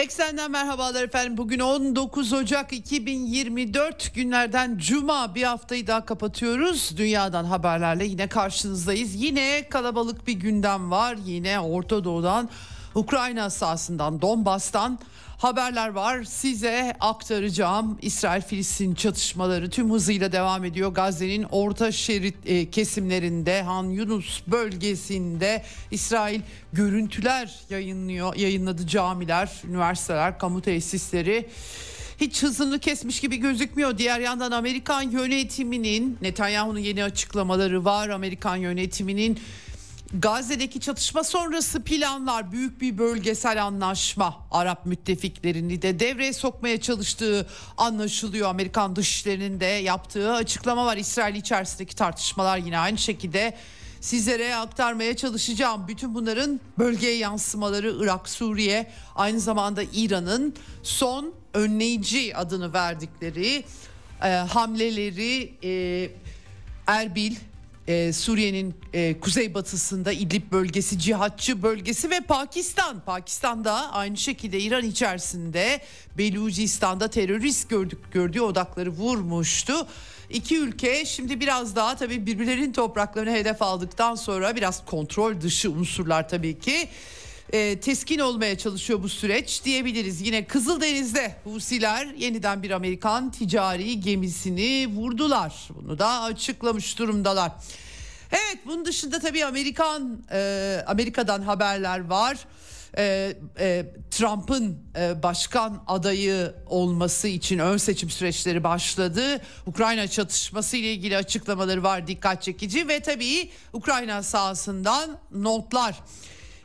Eksenden merhabalar efendim. Bugün 19 Ocak 2024 günlerden Cuma bir haftayı daha kapatıyoruz. Dünyadan haberlerle yine karşınızdayız. Yine kalabalık bir gündem var. Yine Orta Doğu'dan, Ukrayna sahasından, Donbas'tan haberler var. Size aktaracağım. İsrail-Filistin çatışmaları tüm hızıyla devam ediyor. Gazze'nin orta şerit e, kesimlerinde Han Yunus bölgesinde İsrail görüntüler yayınlıyor. Yayınladı camiler, üniversiteler, kamu tesisleri hiç hızını kesmiş gibi gözükmüyor. Diğer yandan Amerikan yönetiminin Netanyahu'nun yeni açıklamaları var. Amerikan yönetiminin Gazze'deki çatışma sonrası planlar büyük bir bölgesel anlaşma Arap müttefiklerini de devreye sokmaya çalıştığı anlaşılıyor. Amerikan dışişlerinin de yaptığı açıklama var. İsrail içerisindeki tartışmalar yine aynı şekilde sizlere aktarmaya çalışacağım. Bütün bunların bölgeye yansımaları Irak, Suriye aynı zamanda İran'ın son önleyici adını verdikleri e, hamleleri e, Erbil e, Suriye'nin e, kuzeybatısında İdlib bölgesi, cihatçı bölgesi ve Pakistan. Pakistan'da aynı şekilde İran içerisinde Belucistan'da terörist gördük gördüğü odakları vurmuştu. İki ülke şimdi biraz daha tabii birbirlerinin topraklarını hedef aldıktan sonra biraz kontrol dışı unsurlar tabii ki e, teskin olmaya çalışıyor bu süreç diyebiliriz. Yine Kızıldeniz'de Husiler yeniden bir Amerikan ticari gemisini vurdular. Bunu da açıklamış durumdalar. Evet bunun dışında tabii Amerikan e, Amerika'dan haberler var. E, e, Trump'ın e, başkan adayı olması için ön seçim süreçleri başladı. Ukrayna çatışması ile ilgili açıklamaları var dikkat çekici ve tabii Ukrayna sahasından notlar.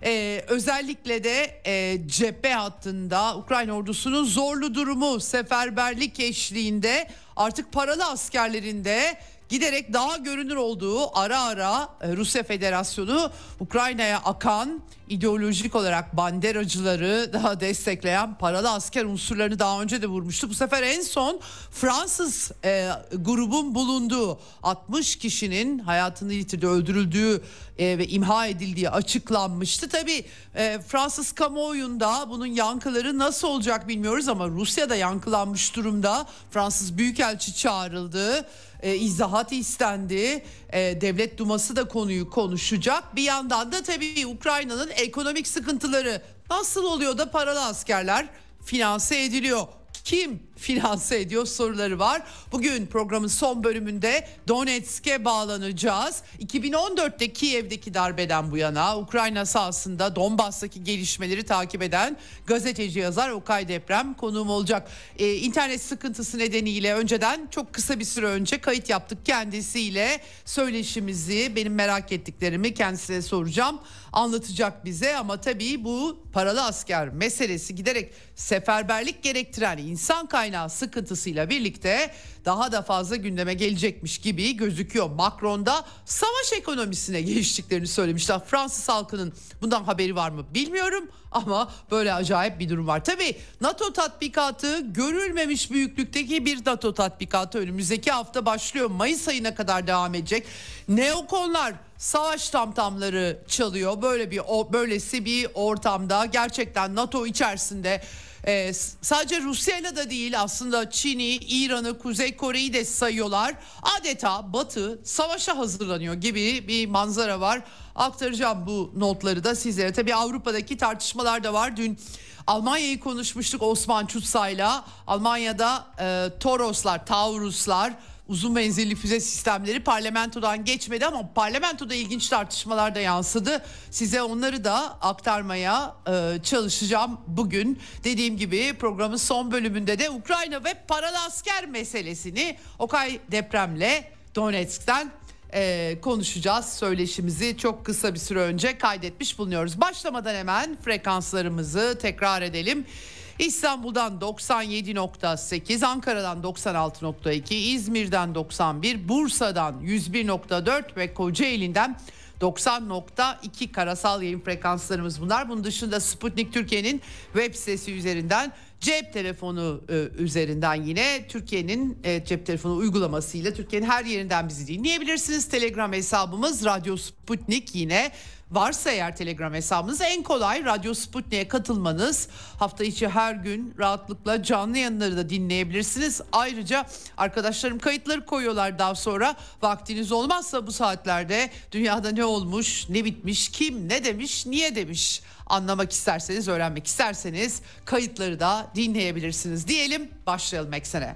Ee, özellikle de e, cephe hattında Ukrayna ordusunun zorlu durumu seferberlik eşliğinde artık paralı askerlerinde giderek daha görünür olduğu ara ara e, Rusya Federasyonu Ukrayna'ya akan ideolojik olarak banderacıları daha destekleyen paralı asker unsurlarını daha önce de vurmuştu. Bu sefer en son Fransız e, grubun bulunduğu 60 kişinin hayatını yitirdiği, öldürüldüğü e, ve imha edildiği açıklanmıştı. Tabii e, Fransız kamuoyunda bunun yankıları nasıl olacak bilmiyoruz ama Rusya'da yankılanmış durumda. Fransız Büyükelçi çağrıldı e, izahat istendi. E, Devlet Duması da konuyu konuşacak. Bir yandan da tabii Ukrayna'nın ekonomik sıkıntıları nasıl oluyor da paralı askerler finanse ediliyor? Kim finanse ediyor soruları var. Bugün programın son bölümünde Donetsk'e bağlanacağız. 2014'te Kiev'deki darbeden bu yana Ukrayna sahasında Donbas'taki gelişmeleri takip eden gazeteci yazar Okay Deprem konuğum olacak. Ee, internet sıkıntısı nedeniyle önceden çok kısa bir süre önce kayıt yaptık kendisiyle. Söyleşimizi benim merak ettiklerimi kendisine soracağım. Anlatacak bize ama tabii bu paralı asker meselesi giderek seferberlik gerektiren insan kaynağı sıkıntısıyla birlikte daha da fazla gündeme gelecekmiş gibi gözüküyor. Macron da savaş ekonomisine geçtiklerini söylemişler. Fransız halkının bundan haberi var mı bilmiyorum ama böyle acayip bir durum var. Tabii NATO tatbikatı görülmemiş büyüklükteki bir NATO tatbikatı önümüzdeki hafta başlıyor. Mayıs ayına kadar devam edecek. Neokonlar savaş tamtamları çalıyor. Böyle bir o böylesi bir ortamda gerçekten NATO içerisinde ee, sadece Rusya'yla da değil aslında Çin'i, İran'ı, Kuzey Kore'yi de sayıyorlar. Adeta Batı savaşa hazırlanıyor gibi bir manzara var. Aktaracağım bu notları da sizlere. Tabii Avrupa'daki tartışmalar da var. Dün Almanya'yı konuşmuştuk Osman Çutsa'yla. Almanya'da e, Toroslar, Tauruslar uzun menzilli füze sistemleri parlamentodan geçmedi ama parlamentoda ilginç tartışmalar da yansıdı. Size onları da aktarmaya e, çalışacağım bugün. Dediğim gibi programın son bölümünde de Ukrayna ve paralı asker meselesini Okay depremle Donetsk'ten e, konuşacağız. Söyleşimizi çok kısa bir süre önce kaydetmiş bulunuyoruz. Başlamadan hemen frekanslarımızı tekrar edelim. İstanbul'dan 97.8, Ankara'dan 96.2, İzmir'den 91, Bursa'dan 101.4 ve Kocaeli'nden 90.2 karasal yayın frekanslarımız bunlar. Bunun dışında Sputnik Türkiye'nin web sitesi üzerinden cep telefonu e, üzerinden yine Türkiye'nin e, cep telefonu uygulamasıyla Türkiye'nin her yerinden bizi dinleyebilirsiniz. Telegram hesabımız Radyo Sputnik yine varsa eğer Telegram hesabınız en kolay Radyo Sputnik'e katılmanız. Hafta içi her gün rahatlıkla canlı yayınları da dinleyebilirsiniz. Ayrıca arkadaşlarım kayıtları koyuyorlar daha sonra. Vaktiniz olmazsa bu saatlerde dünyada ne olmuş, ne bitmiş, kim ne demiş, niye demiş anlamak isterseniz, öğrenmek isterseniz kayıtları da dinleyebilirsiniz diyelim. Başlayalım eksene.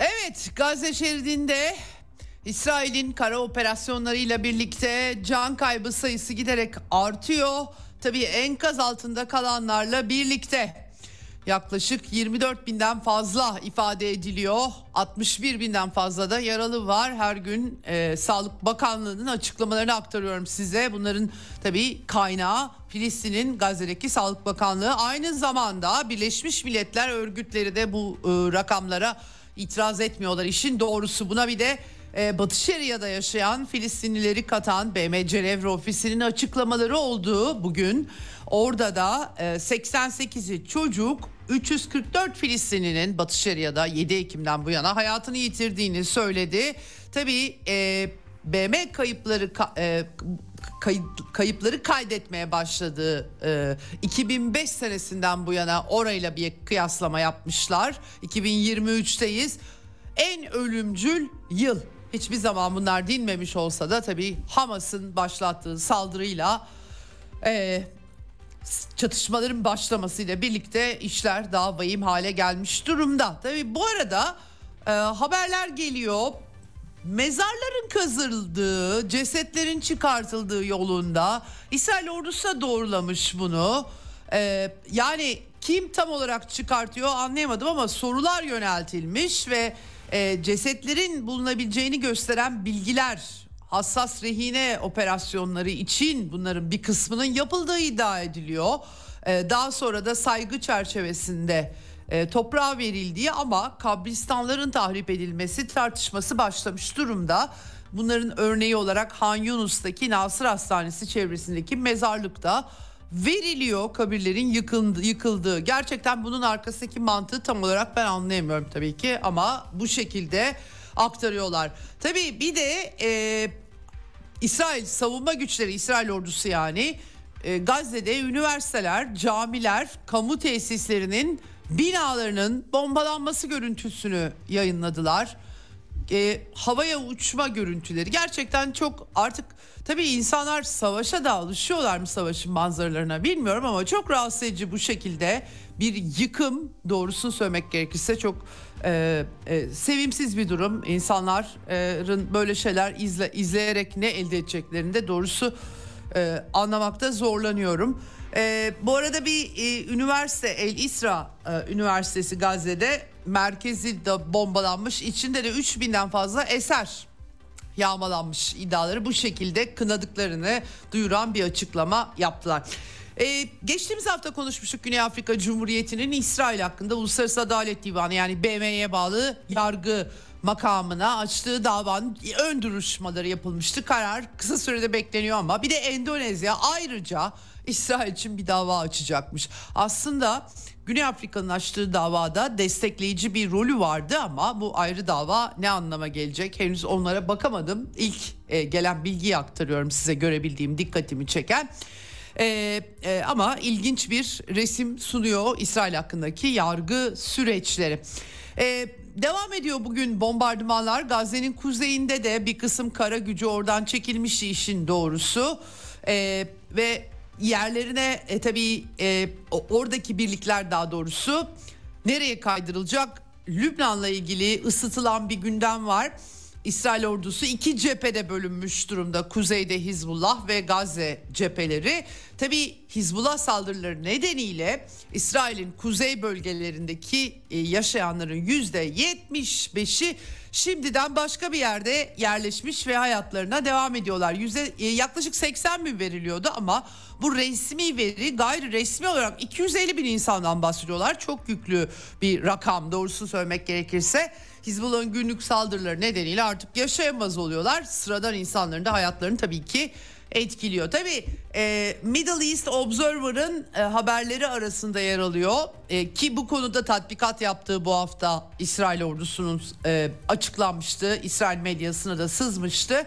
Evet Gazze şeridinde İsrail'in kara operasyonlarıyla birlikte can kaybı sayısı giderek artıyor. Tabii enkaz altında kalanlarla birlikte yaklaşık 24 binden fazla ifade ediliyor. 61 binden fazla da yaralı var. Her gün e, Sağlık Bakanlığı'nın açıklamalarını aktarıyorum size. Bunların tabii kaynağı Filistin'in Gazze'deki Sağlık Bakanlığı. Aynı zamanda Birleşmiş Milletler örgütleri de bu e, rakamlara itiraz etmiyorlar. İşin doğrusu buna bir de e, Batı Şeria'da yaşayan Filistinlileri katan BM Cenevre ofisinin açıklamaları olduğu bugün. Orada da e, 88'i çocuk 344 Filistinlinin Batı Şeria'da 7 Ekim'den bu yana hayatını yitirdiğini söyledi. Tabii e, BM kayıpları e, kayıpları kaydetmeye başladığı e, 2005 senesinden bu yana orayla bir kıyaslama yapmışlar. 2023'teyiz. En ölümcül yıl. Hiçbir zaman bunlar dinmemiş olsa da tabii Hamas'ın başlattığı saldırıyla e, çatışmaların başlamasıyla birlikte işler daha vahim hale gelmiş durumda. Tabii bu arada e, haberler geliyor mezarların kazıldığı, cesetlerin çıkartıldığı yolunda İsrail ordusu doğrulamış bunu. Ee, yani kim tam olarak çıkartıyor anlayamadım ama sorular yöneltilmiş ve e, cesetlerin bulunabileceğini gösteren bilgiler hassas rehine operasyonları için bunların bir kısmının yapıldığı iddia ediliyor. Ee, daha sonra da saygı çerçevesinde e, toprağa verildiği ama kabristanların tahrip edilmesi tartışması başlamış durumda. Bunların örneği olarak Han Yunus'taki Nasır Hastanesi çevresindeki mezarlıkta veriliyor kabirlerin yıkıldı, yıkıldığı. Gerçekten bunun arkasındaki mantığı tam olarak ben anlayamıyorum tabii ki ama bu şekilde aktarıyorlar. Tabii bir de e, İsrail savunma güçleri, İsrail ordusu yani e, Gazze'de üniversiteler, camiler, kamu tesislerinin binalarının bombalanması görüntüsünü yayınladılar. E, havaya uçma görüntüleri gerçekten çok artık tabii insanlar savaşa da alışıyorlar mı savaşın manzaralarına bilmiyorum ama çok rahatsız edici bu şekilde bir yıkım doğrusunu söylemek gerekirse çok e, e, sevimsiz bir durum. İnsanların böyle şeyler izle, izleyerek ne elde edeceklerini de doğrusu e, anlamakta zorlanıyorum. E, bu arada bir e, üniversite El İsra e, Üniversitesi Gazze'de merkezi de bombalanmış. İçinde de 3000'den fazla eser yağmalanmış iddiaları bu şekilde kınadıklarını duyuran bir açıklama yaptılar. Ee, geçtiğimiz hafta konuşmuştuk Güney Afrika Cumhuriyeti'nin İsrail hakkında Uluslararası Adalet Divanı yani BM'ye bağlı yargı makamına açtığı davanın ön duruşmaları yapılmıştı. Karar kısa sürede bekleniyor ama bir de Endonezya ayrıca İsrail için bir dava açacakmış. Aslında Güney Afrika'nın açtığı davada destekleyici bir rolü vardı ama bu ayrı dava ne anlama gelecek henüz onlara bakamadım. İlk e, gelen bilgiyi aktarıyorum size görebildiğim dikkatimi çeken. E, e, ama ilginç bir resim sunuyor İsrail hakkındaki yargı süreçleri. E, devam ediyor bugün bombardımanlar. Gazze'nin kuzeyinde de bir kısım kara gücü oradan çekilmişti işin doğrusu. E, ve yerlerine e, tabii e, oradaki birlikler daha doğrusu nereye kaydırılacak? Lübnan'la ilgili ısıtılan bir gündem var. İsrail ordusu iki cephede bölünmüş durumda. Kuzeyde Hizbullah ve Gazze cepheleri. Tabi Hizbullah saldırıları nedeniyle İsrail'in kuzey bölgelerindeki e, yaşayanların yüzde 75'i şimdiden başka bir yerde yerleşmiş ve hayatlarına devam ediyorlar. Yüzde, e, yaklaşık 80 bin veriliyordu ama bu resmi veri gayri resmi olarak 250 bin insandan bahsediyorlar. Çok yüklü bir rakam doğrusu söylemek gerekirse. Hizbullah'ın günlük saldırıları nedeniyle artık yaşayamaz oluyorlar. Sıradan insanların da hayatlarını tabii ki etkiliyor. Tabii e, Middle East Observer'ın e, haberleri arasında yer alıyor e, ki bu konuda tatbikat yaptığı bu hafta İsrail ordusunun e, açıklanmıştı. İsrail medyasına da sızmıştı.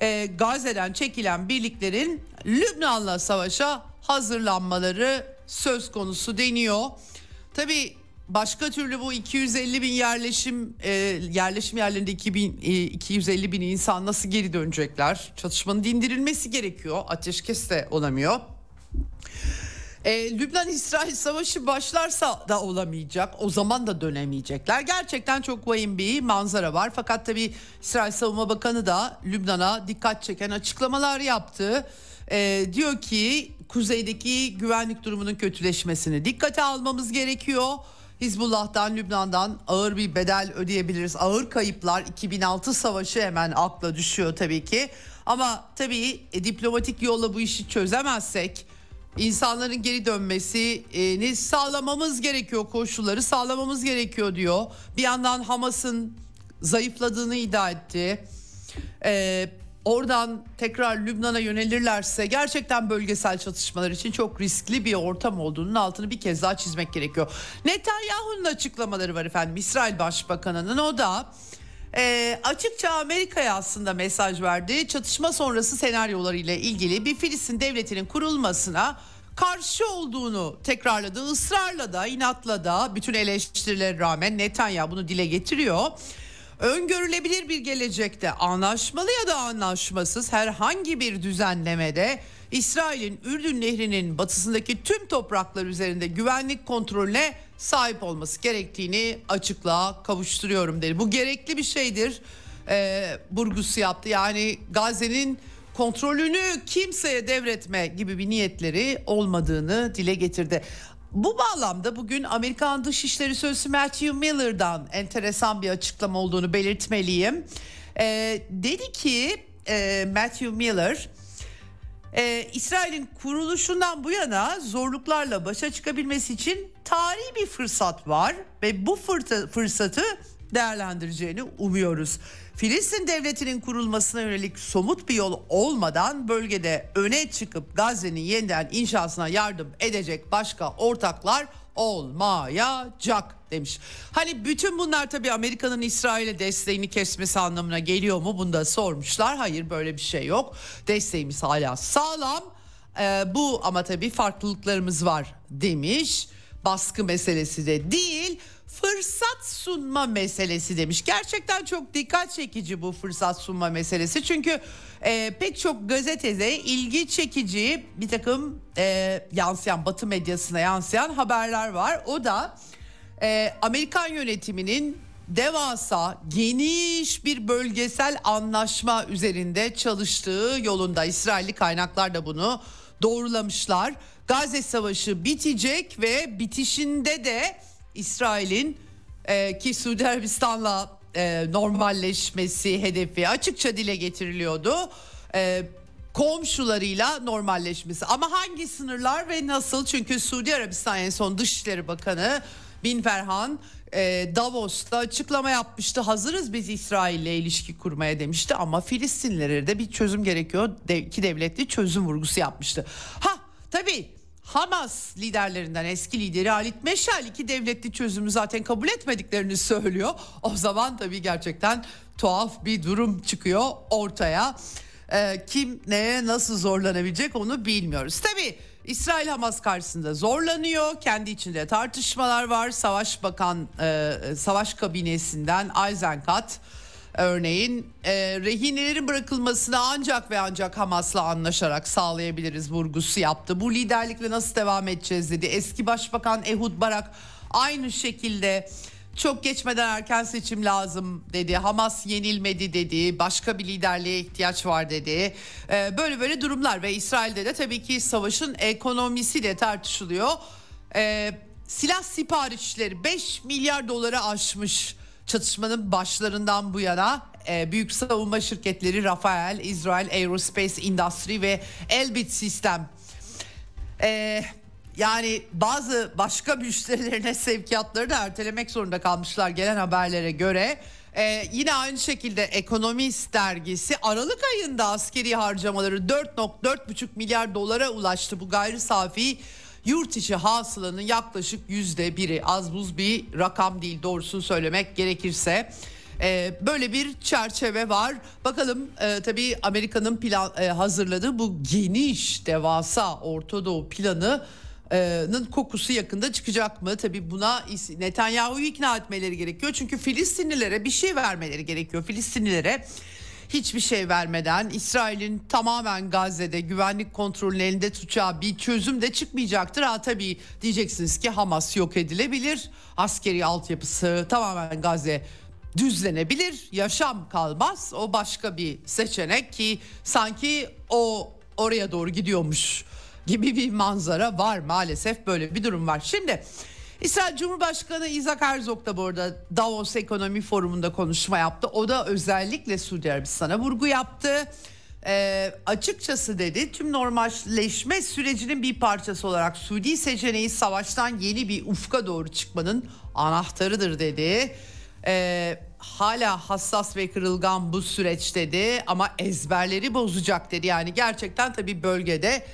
E, Gazze'den çekilen birliklerin Lübnan'la savaşa hazırlanmaları söz konusu deniyor. Tabii başka türlü bu 250 bin yerleşim e, yerleşim yerlerinde 2000, e, 250 bin insan nasıl geri dönecekler? Çatışmanın dindirilmesi gerekiyor. Ateşkes de olamıyor. E, Lübnan-İsrail savaşı başlarsa da olamayacak. O zaman da dönemeyecekler. Gerçekten çok vahim bir manzara var. Fakat tabii İsrail Savunma Bakanı da Lübnan'a dikkat çeken açıklamalar yaptı. E, diyor ki kuzeydeki güvenlik durumunun kötüleşmesini dikkate almamız gerekiyor. Hizbullah'tan, Lübnan'dan ağır bir bedel ödeyebiliriz. Ağır kayıplar 2006 savaşı hemen akla düşüyor tabii ki. Ama tabii e, diplomatik yolla bu işi çözemezsek insanların geri dönmesini sağlamamız gerekiyor. Koşulları sağlamamız gerekiyor diyor. Bir yandan Hamas'ın zayıfladığını iddia etti. Ee, oradan tekrar Lübnan'a yönelirlerse gerçekten bölgesel çatışmalar için çok riskli bir ortam olduğunun altını bir kez daha çizmek gerekiyor. Netanyahu'nun açıklamaları var efendim İsrail Başbakanı'nın o da e, açıkça Amerika'ya aslında mesaj verdi. Çatışma sonrası senaryoları ile ilgili bir Filistin devletinin kurulmasına karşı olduğunu tekrarladı. Israrla da inatla da bütün eleştirilere rağmen Netanyahu bunu dile getiriyor öngörülebilir bir gelecekte anlaşmalı ya da anlaşmasız herhangi bir düzenlemede İsrail'in Ürdün Nehri'nin batısındaki tüm topraklar üzerinde güvenlik kontrolüne sahip olması gerektiğini açıklığa kavuşturuyorum dedi. Bu gerekli bir şeydir e, vurgusu yaptı. Yani Gazze'nin kontrolünü kimseye devretme gibi bir niyetleri olmadığını dile getirdi. Bu bağlamda bugün Amerikan Dışişleri Sözcüsü Matthew Miller'dan enteresan bir açıklama olduğunu belirtmeliyim. E, dedi ki e, Matthew Miller, e, İsrail'in kuruluşundan bu yana zorluklarla başa çıkabilmesi için tarihi bir fırsat var ve bu fırsatı değerlendireceğini umuyoruz. Filistin devletinin kurulmasına yönelik somut bir yol olmadan bölgede öne çıkıp Gazze'nin yeniden inşasına yardım edecek başka ortaklar olmayacak demiş. Hani bütün bunlar tabii Amerika'nın İsrail'e desteğini kesmesi anlamına geliyor mu? Bunu da sormuşlar. Hayır böyle bir şey yok. Desteğimiz hala sağlam. Ee, bu ama tabii farklılıklarımız var demiş. Baskı meselesi de değil fırsat sunma meselesi demiş. Gerçekten çok dikkat çekici bu fırsat sunma meselesi. Çünkü e, pek çok gazetede ilgi çekici bir takım e, yansıyan batı medyasına yansıyan haberler var. O da e, Amerikan yönetiminin devasa geniş bir bölgesel anlaşma üzerinde çalıştığı yolunda. İsrailli kaynaklar da bunu doğrulamışlar. Gazze Savaşı bitecek ve bitişinde de İsrail'in e, ki Suudi Arabistan'la e, normalleşmesi hedefi açıkça dile getiriliyordu. E, komşularıyla normalleşmesi ama hangi sınırlar ve nasıl çünkü Suudi Arabistan en son Dışişleri Bakanı Bin Ferhan e, Davos'ta açıklama yapmıştı. Hazırız biz İsrail'le ilişki kurmaya demişti ama Filistinlilere de bir çözüm gerekiyor. De, iki devletli çözüm vurgusu yapmıştı. Ha tabii Hamas liderlerinden eski lideri Halit Meşal iki devletli çözümü zaten kabul etmediklerini söylüyor. O zaman tabii gerçekten tuhaf bir durum çıkıyor ortaya. Ee, kim neye nasıl zorlanabilecek onu bilmiyoruz. Tabii İsrail Hamas karşısında zorlanıyor. Kendi içinde tartışmalar var. Savaş Bakan e, Savaş Kabinesi'nden Eisenkot örneğin e, rehinelerin bırakılmasını ancak ve ancak Hamas'la anlaşarak sağlayabiliriz vurgusu yaptı. Bu liderlikle nasıl devam edeceğiz dedi. Eski Başbakan Ehud Barak aynı şekilde çok geçmeden erken seçim lazım dedi. Hamas yenilmedi dedi. Başka bir liderliğe ihtiyaç var dedi. Ee, böyle böyle durumlar ve İsrail'de de tabii ki savaşın ekonomisi de tartışılıyor. Ee, silah siparişleri 5 milyar dolara aşmış çatışmanın başlarından bu yana e, büyük savunma şirketleri Rafael, Israel Aerospace Industry ve Elbit Sistem e, yani bazı başka müşterilerine sevkiyatları da ertelemek zorunda kalmışlar gelen haberlere göre. Ee, yine aynı şekilde Ekonomist dergisi Aralık ayında askeri harcamaları 4.4,5 milyar dolara ulaştı. Bu gayri safi yurt içi hasılanın yaklaşık yüzde biri az buz bir rakam değil doğrusunu söylemek gerekirse. Ee, böyle bir çerçeve var. Bakalım e, tabii Amerika'nın plan e, hazırladığı bu geniş devasa Orta Doğu planı nın kokusu yakında çıkacak mı? Tabii buna Netanyahu'yu ikna etmeleri gerekiyor. Çünkü Filistinlilere bir şey vermeleri gerekiyor. Filistinlilere hiçbir şey vermeden İsrail'in tamamen Gazze'de güvenlik kontrolünün elinde tutacağı bir çözüm de çıkmayacaktır. Ha tabii diyeceksiniz ki Hamas yok edilebilir. Askeri altyapısı tamamen Gazze düzlenebilir. Yaşam kalmaz. O başka bir seçenek ki sanki o oraya doğru gidiyormuş gibi bir manzara var maalesef böyle bir durum var. Şimdi İsrail Cumhurbaşkanı Isaac Herzog da bu arada Davos Ekonomi Forumu'nda konuşma yaptı. O da özellikle Suudi Arabistan'a vurgu yaptı. Ee, açıkçası dedi tüm normalleşme sürecinin bir parçası olarak Suudi seçeneği savaştan yeni bir ufka doğru çıkmanın anahtarıdır dedi. Ee, hala hassas ve kırılgan bu süreç dedi ama ezberleri bozacak dedi. Yani gerçekten tabii bölgede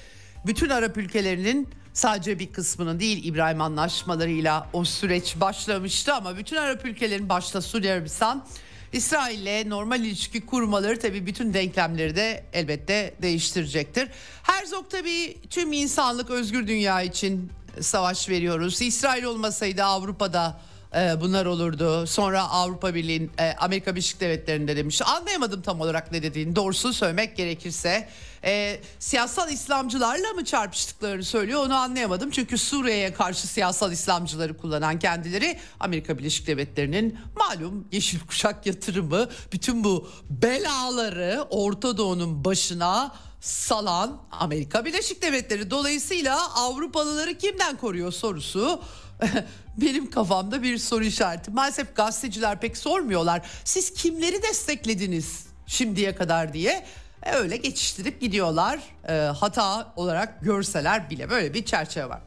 bütün Arap ülkelerinin sadece bir kısmının değil İbrahim anlaşmalarıyla o süreç başlamıştı ama bütün Arap ülkelerin başta Suudi Arabistan İsrail'le normal ilişki kurmaları tabii bütün denklemleri de elbette değiştirecektir. Herzog tabii tüm insanlık özgür dünya için savaş veriyoruz. İsrail olmasaydı Avrupa'da e, bunlar olurdu. Sonra Avrupa Birliği, e, Amerika Birleşik Devletleri'nde demiş. Anlayamadım tam olarak ne dediğini. Doğrusunu söylemek gerekirse e, siyasal İslamcılarla mı çarpıştıklarını söylüyor onu anlayamadım. Çünkü Suriye'ye karşı siyasal İslamcıları kullanan kendileri Amerika Birleşik Devletleri'nin malum yeşil kuşak yatırımı bütün bu belaları Orta Doğu'nun başına salan Amerika Birleşik Devletleri. Dolayısıyla Avrupalıları kimden koruyor sorusu benim kafamda bir soru işareti. Maalesef gazeteciler pek sormuyorlar. Siz kimleri desteklediniz şimdiye kadar diye. E, öyle geçiştirip gidiyorlar. E, hata olarak görseler bile böyle bir çerçeve var.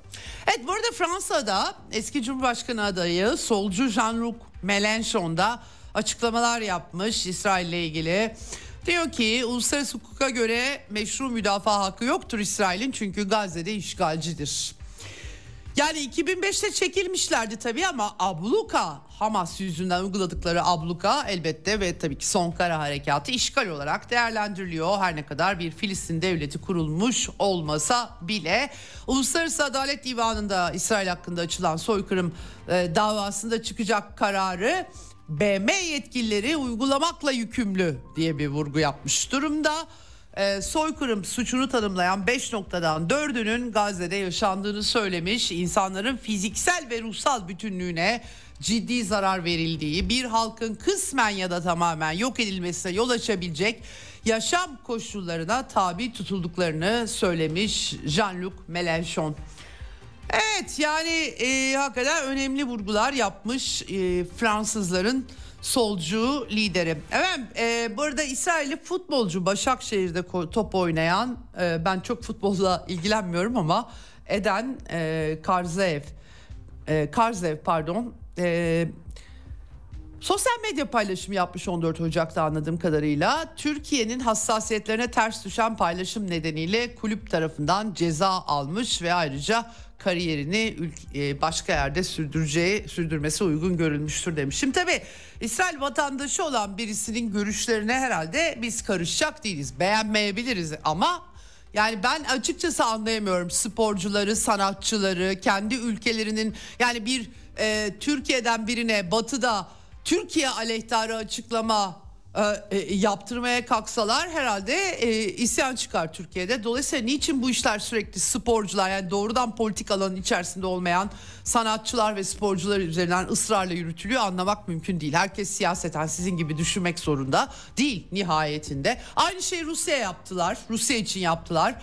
Evet bu arada Fransa'da eski Cumhurbaşkanı adayı solcu Jean-Luc Mélenchon da açıklamalar yapmış İsrail ile ilgili. Diyor ki uluslararası hukuka göre meşru müdafaa hakkı yoktur İsrail'in çünkü Gazze'de işgalcidir. Yani 2005'te çekilmişlerdi tabii ama abluka Hamas yüzünden uyguladıkları abluka elbette ve tabii ki son kara harekatı işgal olarak değerlendiriliyor. Her ne kadar bir Filistin devleti kurulmuş olmasa bile Uluslararası Adalet Divanı'nda İsrail hakkında açılan soykırım e, davasında çıkacak kararı BM yetkilileri uygulamakla yükümlü diye bir vurgu yapmış durumda e, soykırım suçunu tanımlayan 5 noktadan 4'ünün Gazze'de yaşandığını söylemiş. İnsanların fiziksel ve ruhsal bütünlüğüne ciddi zarar verildiği, bir halkın kısmen ya da tamamen yok edilmesine yol açabilecek yaşam koşullarına tabi tutulduklarını söylemiş Jean-Luc Mélenchon. Evet yani e, hakikaten önemli vurgular yapmış e, Fransızların solcu lideri. Evet e, bu arada İsrailli futbolcu Başakşehir'de top oynayan e, ben çok futbolla ilgilenmiyorum ama Eden e, Karzev e, Karzev pardon e, Sosyal medya paylaşımı yapmış 14 Ocak'ta anladığım kadarıyla. Türkiye'nin hassasiyetlerine ters düşen paylaşım nedeniyle kulüp tarafından ceza almış ve ayrıca kariyerini e, başka yerde sürdüreceği sürdürmesi uygun görülmüştür demişim. Tabi İsrail vatandaşı olan birisinin görüşlerine herhalde biz karışacak değiliz. Beğenmeyebiliriz ama Yani ben açıkçası anlayamıyorum sporcuları, sanatçıları, kendi ülkelerinin yani bir e, Türkiye'den birine batıda Türkiye aleyhtarı açıklama e, e, yaptırmaya kalksalar herhalde e, isyan çıkar Türkiye'de. Dolayısıyla niçin bu işler sürekli sporcular yani doğrudan politik alanın içerisinde olmayan sanatçılar ve sporcular üzerinden ısrarla yürütülüyor anlamak mümkün değil. Herkes siyaseten sizin gibi düşünmek zorunda değil nihayetinde. Aynı şeyi Rusya yaptılar. Rusya için yaptılar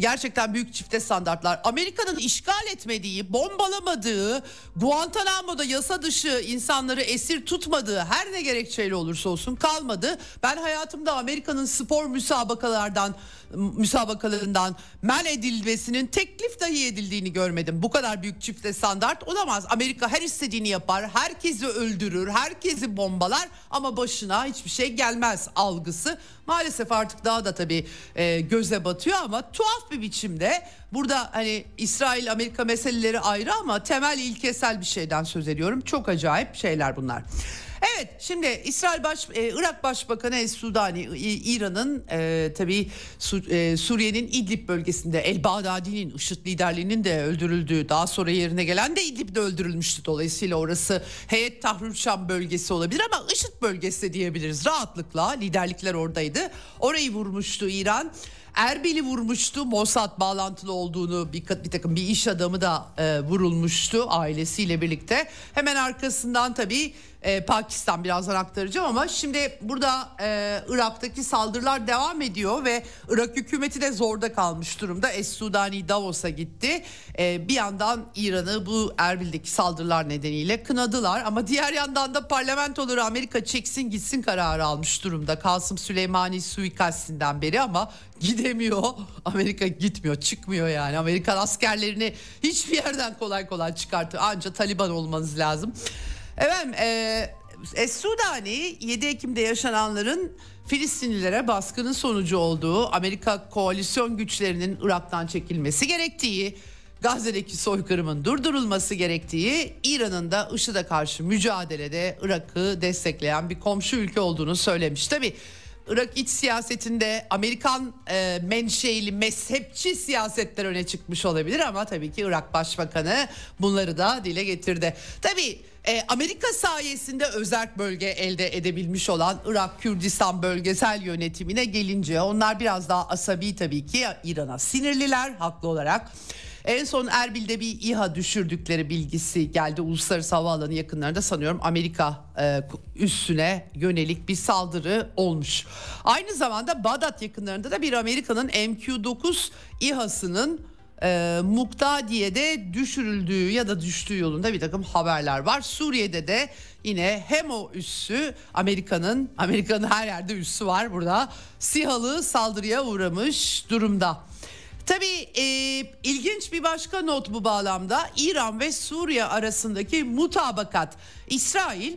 gerçekten büyük çifte standartlar. Amerika'nın işgal etmediği, bombalamadığı, Guantanamo'da yasa dışı insanları esir tutmadığı her ne gerekçeyle olursa olsun kalmadı. Ben hayatımda Amerika'nın spor müsabakalardan müsabakalarından men edilmesinin teklif dahi edildiğini görmedim. Bu kadar büyük çifte standart olamaz. Amerika her istediğini yapar, herkesi öldürür, herkesi bombalar ama başına hiçbir şey gelmez algısı. Maalesef artık daha da tabii e, göze batıyor ama tuhaf bir biçimde burada hani İsrail Amerika meseleleri ayrı ama temel ilkesel bir şeyden söz ediyorum. Çok acayip şeyler bunlar. Evet şimdi İsrail Baş, e, Irak Başbakanı Es Sudani İran'ın e, tabii Su, e, Suriye'nin İdlib bölgesinde El Bağdadi'nin IŞİD liderliğinin de öldürüldüğü daha sonra yerine gelen de İdlib'de öldürülmüştü. Dolayısıyla orası Heyet Tahrir bölgesi olabilir ama IŞİD bölgesi diyebiliriz rahatlıkla liderlikler oradaydı. Orayı vurmuştu İran. Erbil'i vurmuştu. Mossad bağlantılı olduğunu bir, bir takım bir iş adamı da e, vurulmuştu ailesiyle birlikte. Hemen arkasından tabii e, Pakistan birazdan aktaracağım ama şimdi burada e, Irak'taki saldırılar devam ediyor ve Irak hükümeti de zorda kalmış durumda. Es-Sudani Davos'a gitti. E, bir yandan İran'ı bu Erbil'deki saldırılar nedeniyle kınadılar ama diğer yandan da parlamentoları Amerika çeksin gitsin kararı almış durumda. Kasım Süleymani suikastinden beri ama gidemiyor. Amerika gitmiyor, çıkmıyor yani. Amerikan askerlerini hiçbir yerden kolay kolay çıkartıyor. Anca Taliban olmanız lazım. Efendim e, Es-Sudani 7 Ekim'de yaşananların Filistinlilere baskının sonucu olduğu Amerika koalisyon güçlerinin Irak'tan çekilmesi gerektiği Gazze'deki soykırımın durdurulması gerektiği, İran'ın da IŞİD'e karşı mücadelede Irak'ı destekleyen bir komşu ülke olduğunu söylemiş. Tabi Irak iç siyasetinde Amerikan e, menşeili mezhepçi siyasetler öne çıkmış olabilir ama tabii ki Irak Başbakanı bunları da dile getirdi. Tabii e, Amerika sayesinde özerk bölge elde edebilmiş olan Irak Kürdistan bölgesel yönetimine gelince onlar biraz daha asabi tabii ki İran'a sinirliler haklı olarak. En son Erbil'de bir İHA düşürdükleri bilgisi geldi. Uluslararası havaalanı yakınlarında sanıyorum Amerika e, üssüne yönelik bir saldırı olmuş. Aynı zamanda Bağdat yakınlarında da bir Amerika'nın MQ-9 İHA'sının e, Muktadiye'de düşürüldüğü ya da düştüğü yolunda bir takım haberler var. Suriye'de de yine hem o üssü Amerika'nın Amerika'nın her yerde üssü var burada. SİHA'lı saldırıya uğramış durumda. Tabii e, ilginç bir başka not bu bağlamda İran ve Suriye arasındaki mutabakat. İsrail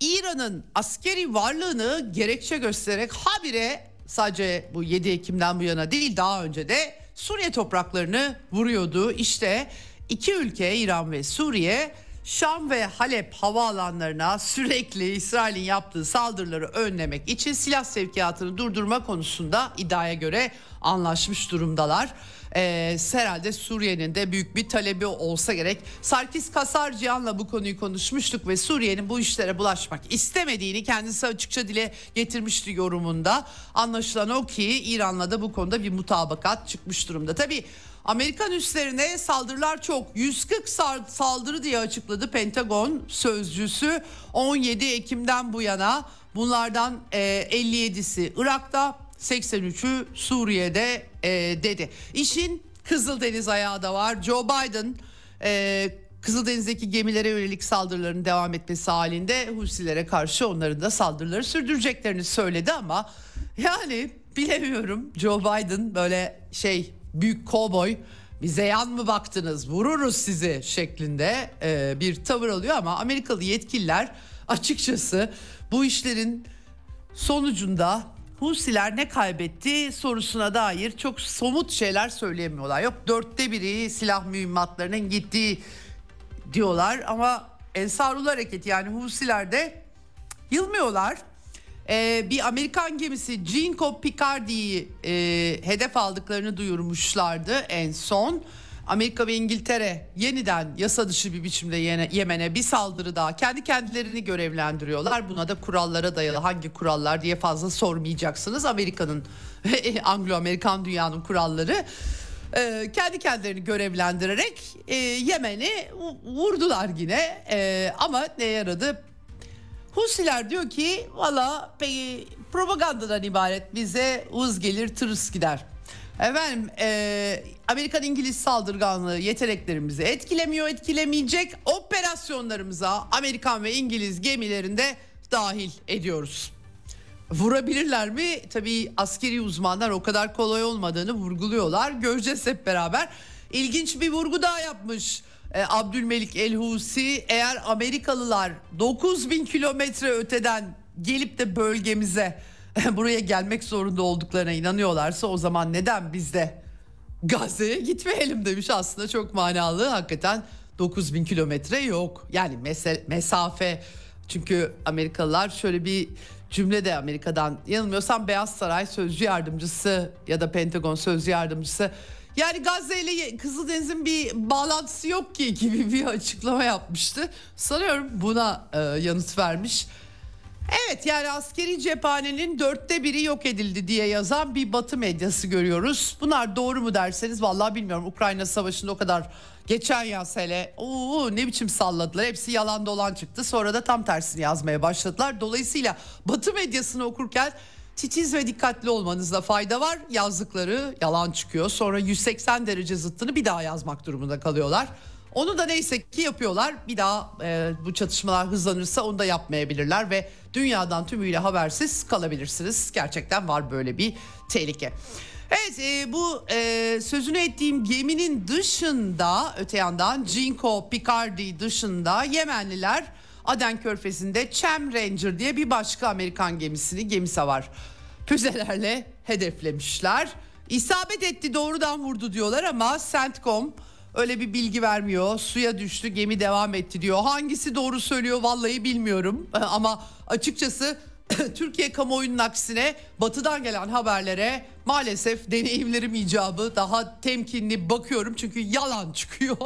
İran'ın askeri varlığını gerekçe göstererek habire sadece bu 7 Ekim'den bu yana değil daha önce de Suriye topraklarını vuruyordu. İşte iki ülke İran ve Suriye Şam ve Halep havaalanlarına sürekli İsrail'in yaptığı saldırıları önlemek için silah sevkiyatını durdurma konusunda iddiaya göre anlaşmış durumdalar. Ee, herhalde Suriye'nin de büyük bir talebi olsa gerek. Sarkis Kasarciyan'la bu konuyu konuşmuştuk ve Suriye'nin bu işlere bulaşmak istemediğini kendisi açıkça dile getirmişti yorumunda. Anlaşılan o ki İran'la da bu konuda bir mutabakat çıkmış durumda. Tabii Amerikan üslerine saldırılar çok. 140 saldırı diye açıkladı Pentagon sözcüsü 17 Ekim'den bu yana. Bunlardan 57'si e, Irak'ta, 83'ü Suriye'de e, dedi. İşin Kızıldeniz ayağı da var. Joe Biden e, Kızıldeniz'deki gemilere yönelik saldırıların devam etmesi halinde Husilere karşı onların da saldırıları sürdüreceklerini söyledi ama yani bilemiyorum Joe Biden böyle şey büyük kovboy bize yan mı baktınız vururuz sizi şeklinde e, bir tavır alıyor ama Amerikalı yetkililer açıkçası bu işlerin sonucunda Husiler ne kaybetti sorusuna dair çok somut şeyler söyleyemiyorlar. Yok dörtte biri silah mühimmatlarının gittiği diyorlar ama Ensarullah Hareketi yani Husiler de yılmıyorlar. E, bir Amerikan gemisi Ginko Picardi'yi e, hedef aldıklarını duyurmuşlardı en son. Amerika ve İngiltere yeniden yasa dışı bir biçimde Yemen'e bir saldırı daha kendi kendilerini görevlendiriyorlar. Buna da kurallara dayalı hangi kurallar diye fazla sormayacaksınız. Amerika'nın Anglo-Amerikan dünyanın kuralları e, kendi kendilerini görevlendirerek e, Yemen'i vurdular yine e, ama ne yaradı? Husiler diyor ki valla propagandadan ibaret bize uz gelir tırıs gider. Efendim e, Amerikan İngiliz saldırganlığı yeteneklerimizi etkilemiyor etkilemeyecek operasyonlarımıza Amerikan ve İngiliz gemilerinde dahil ediyoruz. Vurabilirler mi? Tabii askeri uzmanlar o kadar kolay olmadığını vurguluyorlar. Göreceğiz hep beraber. İlginç bir vurgu daha yapmış e, Abdülmelik El Husi. Eğer Amerikalılar 9000 kilometre öteden gelip de bölgemize buraya gelmek zorunda olduklarına inanıyorlarsa o zaman neden biz de Gazze'ye gitmeyelim demiş. Aslında çok manalı. Hakikaten 9000 kilometre yok. Yani mesafe. Çünkü Amerikalılar şöyle bir cümle de Amerika'dan yanılmıyorsam Beyaz Saray Sözcü Yardımcısı ya da Pentagon Sözcü Yardımcısı yani Gazze ile Kızıldeniz'in bir bağlantısı yok ki gibi bir açıklama yapmıştı. Sanıyorum buna e, yanıt vermiş. Evet yani askeri cephanenin dörtte biri yok edildi diye yazan bir batı medyası görüyoruz. Bunlar doğru mu derseniz vallahi bilmiyorum. Ukrayna savaşında o kadar geçen yaz hele Oo, ne biçim salladılar. Hepsi yalan dolan çıktı. Sonra da tam tersini yazmaya başladılar. Dolayısıyla batı medyasını okurken titiz ve dikkatli olmanızda fayda var. Yazdıkları yalan çıkıyor. Sonra 180 derece zıttını bir daha yazmak durumunda kalıyorlar. Onu da neyse ki yapıyorlar. Bir daha e, bu çatışmalar hızlanırsa onu da yapmayabilirler ve dünyadan tümüyle habersiz kalabilirsiniz. Gerçekten var böyle bir tehlike. Evet e, bu e, sözünü ettiğim geminin dışında öte yandan Jinko Picardi dışında Yemenliler Aden Körfezi'nde Chem Ranger diye bir başka Amerikan gemisini gemi savar füzelerle hedeflemişler. İsabet etti doğrudan vurdu diyorlar ama CENTCOM öyle bir bilgi vermiyor. Suya düştü gemi devam etti diyor. Hangisi doğru söylüyor vallahi bilmiyorum ama açıkçası Türkiye kamuoyunun aksine batıdan gelen haberlere maalesef deneyimlerim icabı daha temkinli bakıyorum çünkü yalan çıkıyor.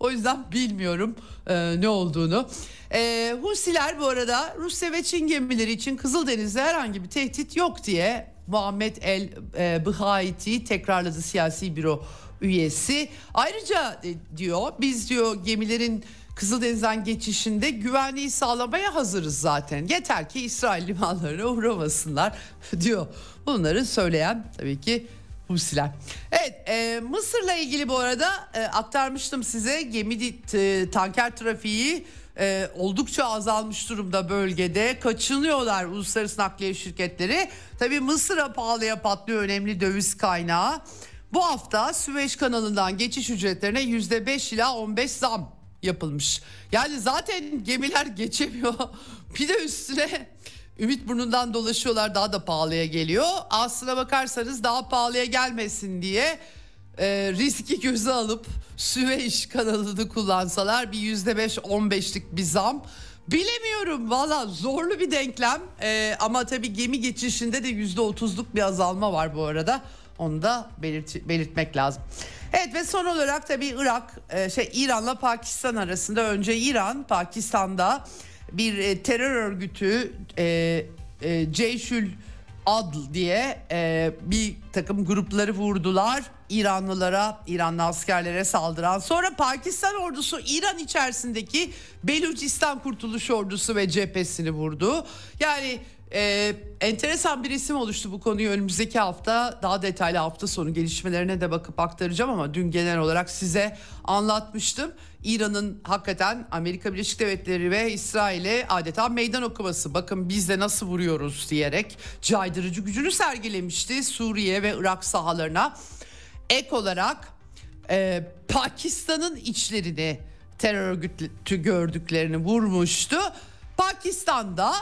o yüzden bilmiyorum e, ne olduğunu. E, Husiler bu arada Rusya ve Çin gemileri için Kızıldeniz'de herhangi bir tehdit yok diye Muhammed El e, Bıhaiti tekrarladı siyasi büro üyesi. Ayrıca e, diyor biz diyor gemilerin Kızıldeniz'den geçişinde güvenliği sağlamaya hazırız zaten. Yeter ki İsrail limanlarına uğramasınlar diyor. Bunları söyleyen tabii ki Husiler. Evet e, Mısır'la ilgili bu arada e, aktarmıştım size gemi e, tanker trafiği e, oldukça azalmış durumda bölgede. Kaçınıyorlar uluslararası nakliye şirketleri. Tabii Mısır'a pahalıya patlıyor önemli döviz kaynağı. Bu hafta Süveyş kanalından geçiş ücretlerine %5 ila 15 zam yapılmış. Yani zaten gemiler geçemiyor. Bir de üstüne Ümit burnundan dolaşıyorlar daha da pahalıya geliyor. Aslına bakarsanız daha pahalıya gelmesin diye e, riski göze alıp Süveyş kanalını kullansalar bir yüzde beş on beşlik bir zam. Bilemiyorum valla zorlu bir denklem e, ama tabii gemi geçişinde de yüzde otuzluk bir azalma var bu arada. Onu da belirt belirtmek lazım. Evet ve son olarak tabii Irak e, şey İran'la Pakistan arasında önce İran Pakistan'da bir e, terör örgütü e, e, Ceyşül Adl diye bir takım grupları vurdular. İranlılara, İranlı askerlere saldıran. Sonra Pakistan ordusu İran içerisindeki Belucistan Kurtuluş Ordusu ve cephesini vurdu. Yani ee, enteresan bir isim oluştu bu konuyu önümüzdeki hafta daha detaylı hafta sonu gelişmelerine de bakıp aktaracağım ama dün genel olarak size anlatmıştım. İran'ın hakikaten Amerika Birleşik Devletleri ve İsrail'e adeta meydan okuması bakın biz de nasıl vuruyoruz diyerek caydırıcı gücünü sergilemişti Suriye ve Irak sahalarına. Ek olarak e, Pakistan'ın içlerini terör örgütü gördüklerini vurmuştu. Pakistan'da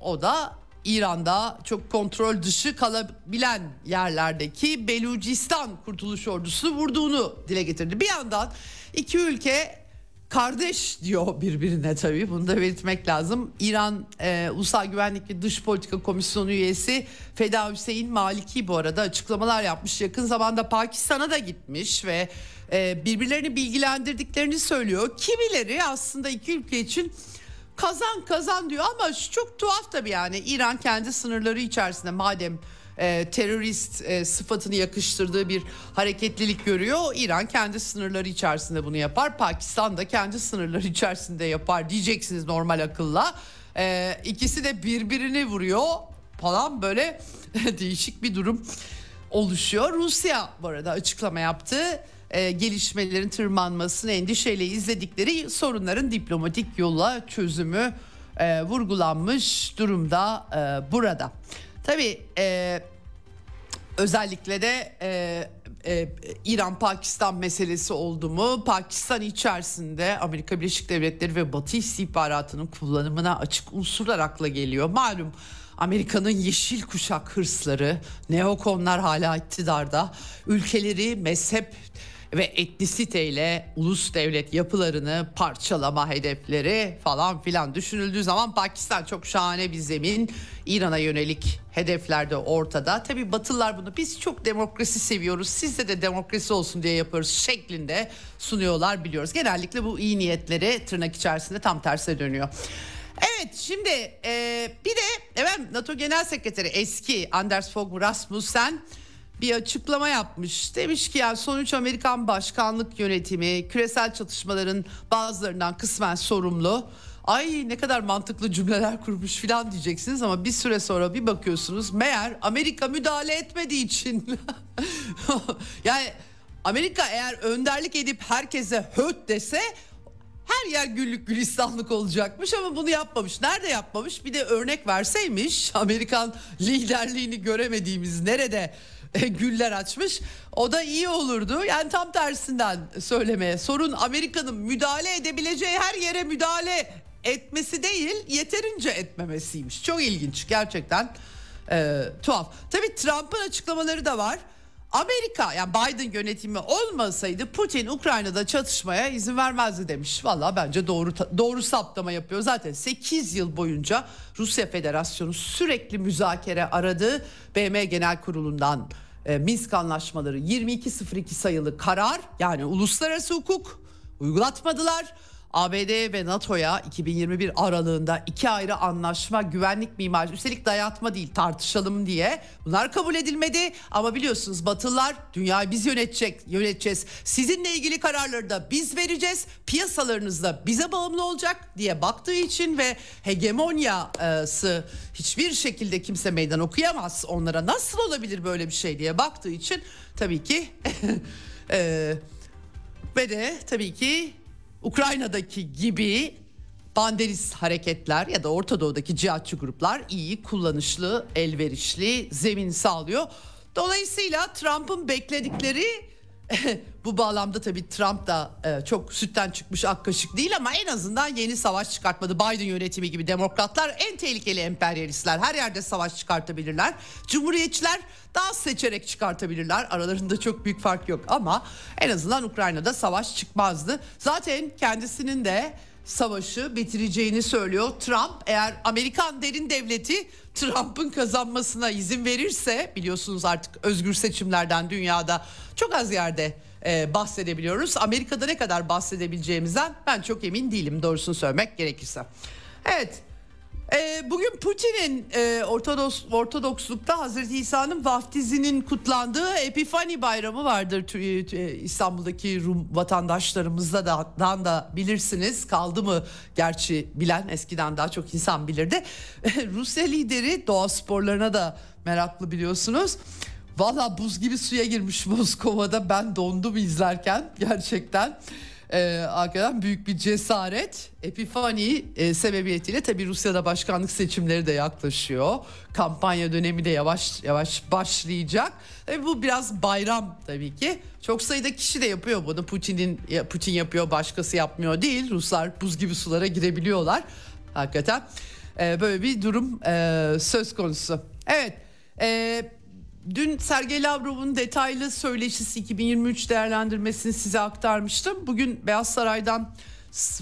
o da İran'da çok kontrol dışı kalabilen yerlerdeki Belucistan Kurtuluş Ordusu vurduğunu dile getirdi. Bir yandan iki ülke kardeş diyor birbirine tabii bunu da belirtmek lazım. İran e, Ulusal Güvenlik ve Dış Politika Komisyonu üyesi Feda Hüseyin Maliki bu arada açıklamalar yapmış. Yakın zamanda Pakistan'a da gitmiş ve e, birbirlerini bilgilendirdiklerini söylüyor. Kimileri aslında iki ülke için kazan kazan diyor ama çok tuhaf tabii yani İran kendi sınırları içerisinde madem e, terörist e, sıfatını yakıştırdığı bir hareketlilik görüyor. İran kendi sınırları içerisinde bunu yapar. Pakistan da kendi sınırları içerisinde yapar diyeceksiniz normal akılla. E, ikisi de birbirini vuruyor falan böyle değişik bir durum oluşuyor. Rusya bu arada açıklama yaptı. E, gelişmelerin tırmanmasını endişeyle izledikleri sorunların diplomatik yolla çözümü e, vurgulanmış durumda e, burada. Tabii e, özellikle de e, e, İran-Pakistan meselesi oldu mu Pakistan içerisinde Amerika Birleşik Devletleri ve Batı istihbaratının kullanımına açık unsurlar akla geliyor. Malum Amerika'nın yeşil kuşak hırsları, neokonlar hala iktidarda, ülkeleri mezhep ve etnisiteyle ulus devlet yapılarını parçalama hedefleri falan filan düşünüldüğü zaman Pakistan çok şahane bir zemin. İran'a yönelik hedefler de ortada. Tabii Batılılar bunu biz çok demokrasi seviyoruz. Sizde de demokrasi olsun diye yapıyoruz şeklinde sunuyorlar biliyoruz. Genellikle bu iyi niyetleri tırnak içerisinde tam tersine dönüyor. Evet şimdi e, bir de efendim NATO Genel Sekreteri eski Anders Fogh Rasmussen bir açıklama yapmış. Demiş ki yani sonuç Amerikan başkanlık yönetimi küresel çatışmaların bazılarından kısmen sorumlu. Ay ne kadar mantıklı cümleler kurmuş filan diyeceksiniz ama bir süre sonra bir bakıyorsunuz meğer Amerika müdahale etmediği için yani Amerika eğer önderlik edip herkese höt dese her yer güllük gülistanlık olacakmış ama bunu yapmamış. Nerede yapmamış? Bir de örnek verseymiş Amerikan liderliğini göremediğimiz nerede güller açmış. O da iyi olurdu. Yani tam tersinden söylemeye. Sorun Amerika'nın müdahale edebileceği her yere müdahale etmesi değil, yeterince etmemesiymiş. Çok ilginç gerçekten. Ee, tuhaf. Tabii Trump'ın açıklamaları da var. Amerika yani Biden yönetimi olmasaydı Putin Ukrayna'da çatışmaya izin vermezdi demiş. Valla bence doğru doğru saptama yapıyor. Zaten 8 yıl boyunca Rusya Federasyonu sürekli müzakere aradı. BM Genel Kurulu'ndan e, Minsk anlaşmaları 2202 sayılı karar yani uluslararası hukuk uygulatmadılar. ABD ve NATO'ya 2021 aralığında iki ayrı anlaşma güvenlik mimarisi üstelik dayatma değil tartışalım diye bunlar kabul edilmedi. Ama biliyorsunuz Batılılar dünyayı biz yönetecek yöneteceğiz. Sizinle ilgili kararları da biz vereceğiz. Piyasalarınız da bize bağımlı olacak diye baktığı için ve hegemonyası hiçbir şekilde kimse meydan okuyamaz. Onlara nasıl olabilir böyle bir şey diye baktığı için tabii ki e, ve de tabii ki Ukrayna'daki gibi banderist hareketler ya da Orta Doğu'daki cihatçı gruplar iyi, kullanışlı, elverişli zemin sağlıyor. Dolayısıyla Trump'ın bekledikleri bu bağlamda tabii Trump da e, çok sütten çıkmış ak kaşık değil ama en azından yeni savaş çıkartmadı. Biden yönetimi gibi demokratlar en tehlikeli emperyalistler. Her yerde savaş çıkartabilirler. Cumhuriyetçiler daha seçerek çıkartabilirler. Aralarında çok büyük fark yok ama en azından Ukrayna'da savaş çıkmazdı. Zaten kendisinin de savaşı bitireceğini söylüyor. Trump eğer Amerikan derin devleti Trump'ın kazanmasına izin verirse biliyorsunuz artık özgür seçimlerden dünyada çok az yerde e, bahsedebiliyoruz. Amerika'da ne kadar bahsedebileceğimizden ben çok emin değilim doğrusunu söylemek gerekirse. Evet e, bugün Putin'in e, Ortodoks, Ortodokslukta Hazreti İsa'nın vaftizinin kutlandığı Epifani Bayramı vardır İstanbul'daki Rum vatandaşlarımızda da, da bilirsiniz. Kaldı mı gerçi bilen eskiden daha çok insan bilirdi. Rusya lideri doğa sporlarına da meraklı biliyorsunuz. Valla buz gibi suya girmiş Moskova'da ben dondum izlerken gerçekten e, hakikaten büyük bir cesaret. Epifani e, sebebiyetiyle tabii Rusya'da başkanlık seçimleri de yaklaşıyor. Kampanya dönemi de yavaş yavaş başlayacak. E, bu biraz bayram tabii ki. Çok sayıda kişi de yapıyor bunu. Putin'in Putin yapıyor, başkası yapmıyor değil. Ruslar buz gibi sulara girebiliyorlar. Hakikaten e, böyle bir durum e, söz konusu. Evet. E, Dün Sergey Lavrov'un detaylı söyleşisi 2023 değerlendirmesini size aktarmıştım. Bugün Beyaz Saray'dan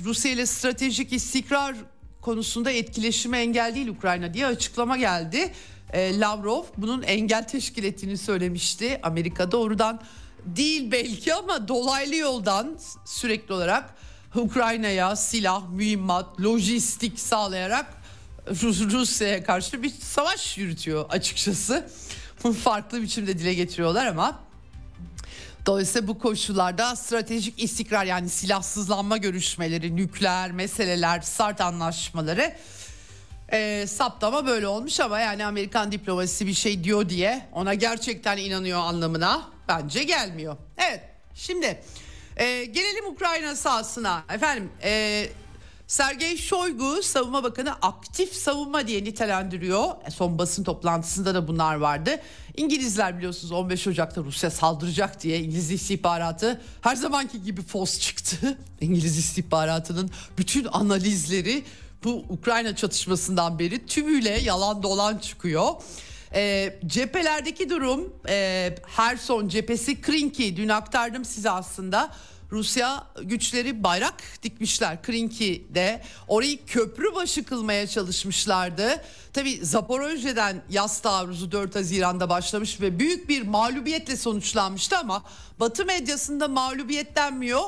Rusya ile stratejik istikrar konusunda etkileşime engel değil Ukrayna diye açıklama geldi. E, Lavrov bunun engel teşkil ettiğini söylemişti. Amerika doğrudan değil belki ama dolaylı yoldan sürekli olarak Ukrayna'ya silah, mühimmat, lojistik sağlayarak Rusya'ya karşı bir savaş yürütüyor açıkçası. Farklı biçimde dile getiriyorlar ama Dolayısıyla bu koşullarda stratejik istikrar yani silahsızlanma görüşmeleri, nükleer meseleler, SART anlaşmaları e, saptama böyle olmuş ama yani Amerikan diplomasisi bir şey diyor diye ona gerçekten inanıyor anlamına bence gelmiyor. Evet şimdi e, gelelim Ukrayna sahasına efendim e, Sergey Shoigu savunma bakanı aktif savunma diye nitelendiriyor. E, son basın toplantısında da bunlar vardı. İngilizler biliyorsunuz 15 Ocak'ta Rusya saldıracak diye İngiliz istihbaratı her zamanki gibi fos çıktı. İngiliz istihbaratının bütün analizleri bu Ukrayna çatışmasından beri tümüyle yalan dolan çıkıyor. E, cephelerdeki durum e, Herson cephesi Krinki dün aktardım size aslında. Rusya güçleri bayrak dikmişler Krinki'de. Orayı köprü başı kılmaya çalışmışlardı. Tabi Zaporojye'den yaz taarruzu 4 Haziran'da başlamış ve büyük bir mağlubiyetle sonuçlanmıştı ama Batı medyasında mağlubiyet denmiyor.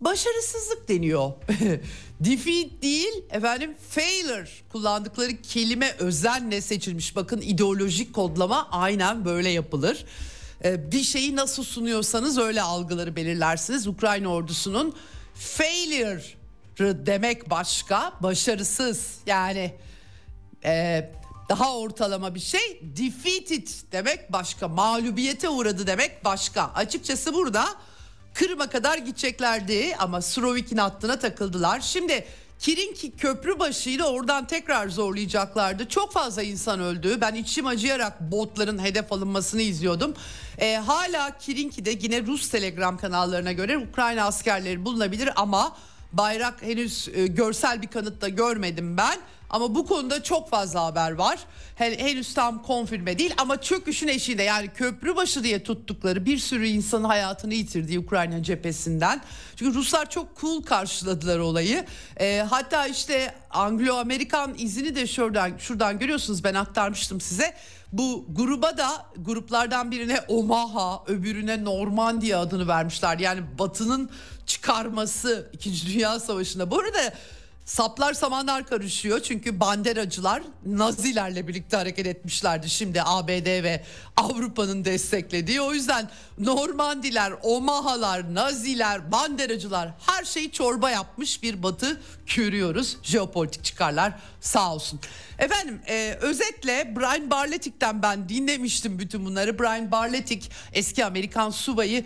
Başarısızlık deniyor. Defeat değil efendim failure kullandıkları kelime özenle seçilmiş. Bakın ideolojik kodlama aynen böyle yapılır. Ee, bir şeyi nasıl sunuyorsanız öyle algıları belirlersiniz. Ukrayna ordusunun failure demek başka, başarısız yani e, daha ortalama bir şey. Defeated demek başka, mağlubiyete uğradı demek başka. Açıkçası burada Kırım'a kadar gideceklerdi ama Surovik'in hattına takıldılar. Şimdi Kirinki köprü başıyla oradan tekrar zorlayacaklardı. Çok fazla insan öldü. Ben içim acıyarak botların hedef alınmasını izliyordum. E, hala Kirinki'de yine Rus telegram kanallarına göre Ukrayna askerleri bulunabilir ama bayrak henüz e, görsel bir kanıt da görmedim ben. Ama bu konuda çok fazla haber var. Henüz tam konfirme değil ama çöküşün eşiğinde yani köprü başı diye tuttukları bir sürü insanın hayatını yitirdiği Ukrayna cephesinden. Çünkü Ruslar çok cool karşıladılar olayı. E, hatta işte Anglo-Amerikan izini de şuradan şuradan görüyorsunuz ben aktarmıştım size. Bu gruba da gruplardan birine Omaha, öbürüne Normandiya adını vermişler. Yani Batı'nın çıkarması 2. Dünya Savaşı'nda. Bu arada Saplar samanlar karışıyor çünkü banderacılar Nazilerle birlikte hareket etmişlerdi şimdi ABD ve Avrupa'nın desteklediği. O yüzden Normandiler, Omahalar, Naziler, banderacılar her şeyi çorba yapmış bir batı görüyoruz. Jeopolitik çıkarlar sağ olsun. Efendim e, özetle Brian Barletik'ten ben dinlemiştim bütün bunları. Brian Barletik eski Amerikan subayı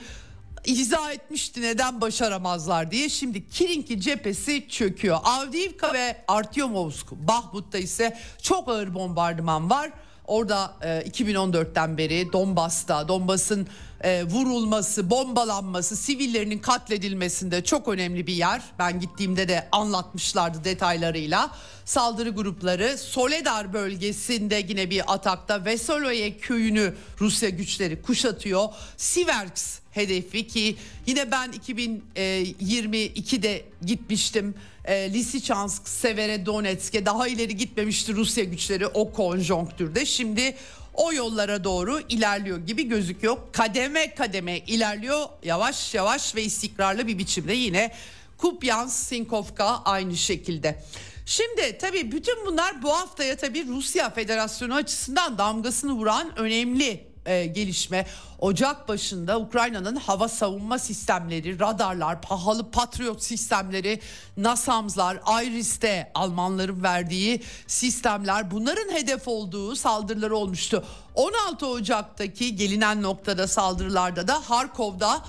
izah etmişti neden başaramazlar diye. Şimdi Kirinki cephesi çöküyor. Avdiivka ve Artyomovsk, Bahmut'ta ise çok ağır bombardıman var. Orada e, 2014'ten beri Donbas'ta, Donbas'ın e, vurulması, bombalanması, sivillerinin katledilmesinde çok önemli bir yer. Ben gittiğimde de anlatmışlardı detaylarıyla. Saldırı grupları Soledar bölgesinde yine bir atakta Vesoloye köyünü Rusya güçleri kuşatıyor. Siverks hedefi ki yine ben 2022'de gitmiştim. E, Lysychansk, Severodonetsk'e daha ileri gitmemişti Rusya güçleri o konjonktürde. Şimdi o yollara doğru ilerliyor gibi gözüküyor. Kademe kademe ilerliyor yavaş yavaş ve istikrarlı bir biçimde yine Kupyansk, Sinkovka aynı şekilde. Şimdi tabii bütün bunlar bu haftaya tabii Rusya Federasyonu açısından damgasını vuran önemli e, gelişme. Ocak başında Ukrayna'nın hava savunma sistemleri, radarlar, pahalı Patriot sistemleri, NASAMS'lar, IRIS'te Almanların verdiği sistemler bunların hedef olduğu saldırıları olmuştu. 16 Ocak'taki gelinen noktada saldırılarda da Harkov'da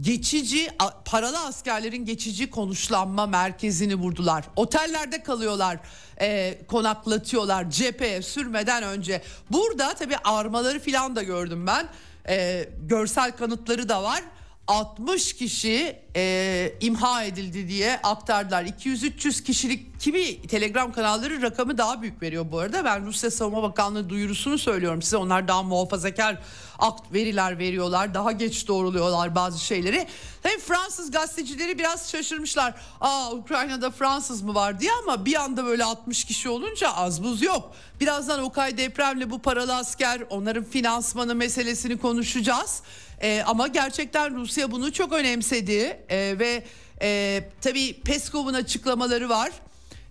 geçici paralı askerlerin geçici konuşlanma merkezini vurdular. Otellerde kalıyorlar, e, konaklatıyorlar cepheye sürmeden önce. Burada tabii armaları falan da gördüm ben. E, görsel kanıtları da var. 60 kişi e, imha edildi diye aktardılar. 200-300 kişilik kimi telegram kanalları rakamı daha büyük veriyor bu arada. Ben Rusya Savunma Bakanlığı duyurusunu söylüyorum size. Onlar daha muhafazakar akt veriler veriyorlar. Daha geç doğruluyorlar bazı şeyleri. Hem Fransız gazetecileri biraz şaşırmışlar. Aa Ukrayna'da Fransız mı var diye ama bir anda böyle 60 kişi olunca az buz yok. Birazdan Okay depremle bu paralı asker onların finansmanı meselesini konuşacağız. Ee, ama gerçekten Rusya bunu çok önemsedi ee, ve e, tabii Peskov'un açıklamaları var.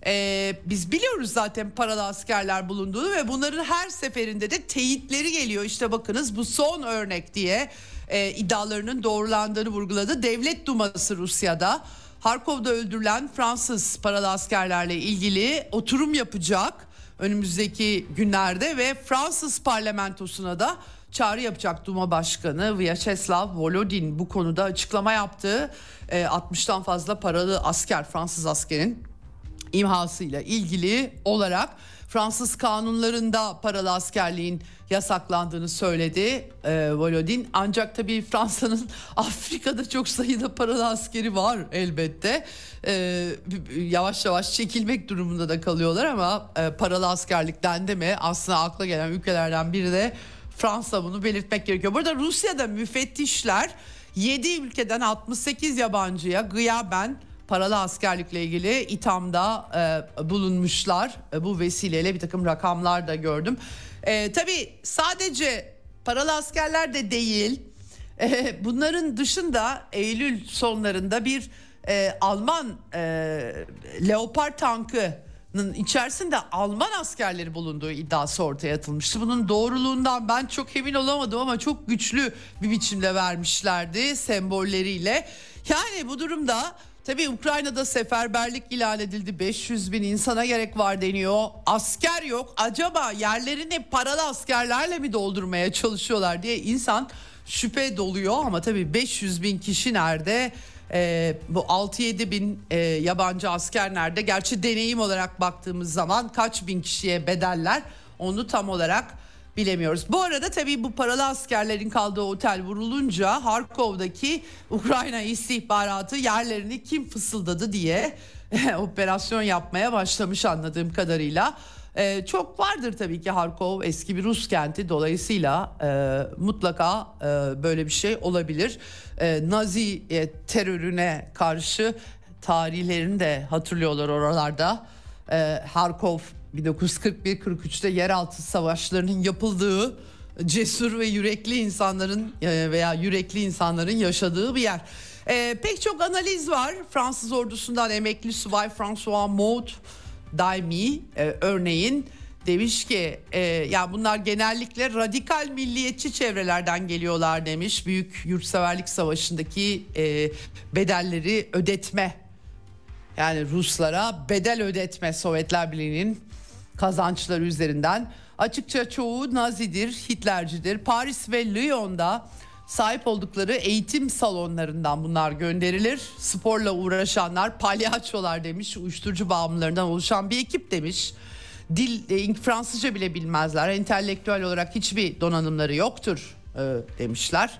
Ee, biz biliyoruz zaten paralı askerler bulunduğunu ve bunların her seferinde de teyitleri geliyor. İşte bakınız bu son örnek diye e, iddialarının doğrulandığını vurguladı. Devlet Duması Rusya'da Harkov'da öldürülen Fransız paralı askerlerle ilgili oturum yapacak önümüzdeki günlerde ve Fransız parlamentosuna da çağrı yapacak Duma Başkanı Vyacheslav Volodin bu konuda açıklama yaptı. E, 60'tan fazla paralı asker Fransız askerin imhasıyla ilgili olarak Fransız kanunlarında paralı askerliğin yasaklandığını söyledi e, Volodin. Ancak tabii Fransa'nın Afrika'da çok sayıda paralı askeri var elbette. E, yavaş yavaş çekilmek durumunda da kalıyorlar ama e, paralı askerlikten de mi aslında akla gelen ülkelerden biri de Fransa bunu belirtmek gerekiyor. Burada Rusya'da müfettişler 7 ülkeden 68 yabancıya gıyaben paralı askerlikle ilgili ithamda e, bulunmuşlar. E, bu vesileyle bir takım rakamlar da gördüm. E, tabii sadece paralı askerler de değil. E, bunların dışında Eylül sonlarında bir e, Alman e, Leopard tankı içerisinde Alman askerleri bulunduğu iddiası ortaya atılmıştı. Bunun doğruluğundan ben çok emin olamadım ama çok güçlü bir biçimde vermişlerdi sembolleriyle. Yani bu durumda Tabii Ukrayna'da seferberlik ilan edildi. 500 bin insana gerek var deniyor. Asker yok. Acaba yerlerini paralı askerlerle mi doldurmaya çalışıyorlar diye insan şüphe doluyor. Ama tabii 500 bin kişi nerede? Ee, bu 6-7 bin e, yabancı asker nerede? Gerçi deneyim olarak baktığımız zaman kaç bin kişiye bedeller onu tam olarak bilemiyoruz. Bu arada tabii bu paralı askerlerin kaldığı otel vurulunca Harkov'daki Ukrayna istihbaratı yerlerini kim fısıldadı diye operasyon yapmaya başlamış anladığım kadarıyla. Ee, çok vardır tabii ki Harkov eski bir Rus kenti dolayısıyla e, mutlaka e, böyle bir şey olabilir. E, Nazi e, terörüne karşı tarihlerini de hatırlıyorlar oralarda. E, Harkov 1941-43'te yeraltı savaşlarının yapıldığı cesur ve yürekli insanların e, veya yürekli insanların yaşadığı bir yer. E, pek çok analiz var. Fransız ordusundan emekli subay François Maud Daimi e, örneğin demiş ki e, ya bunlar genellikle radikal milliyetçi çevrelerden geliyorlar demiş. Büyük yurtseverlik savaşındaki e, bedelleri ödetme yani Ruslara bedel ödetme Sovyetler Birliği'nin kazançları üzerinden. Açıkça çoğu Nazidir, Hitlercidir. Paris ve Lyon'da sahip oldukları eğitim salonlarından bunlar gönderilir. Sporla uğraşanlar palyaçolar demiş, uyuşturucu bağımlılarından oluşan bir ekip demiş. Dil, e, Fransızca bile bilmezler, entelektüel olarak hiçbir donanımları yoktur e, demişler.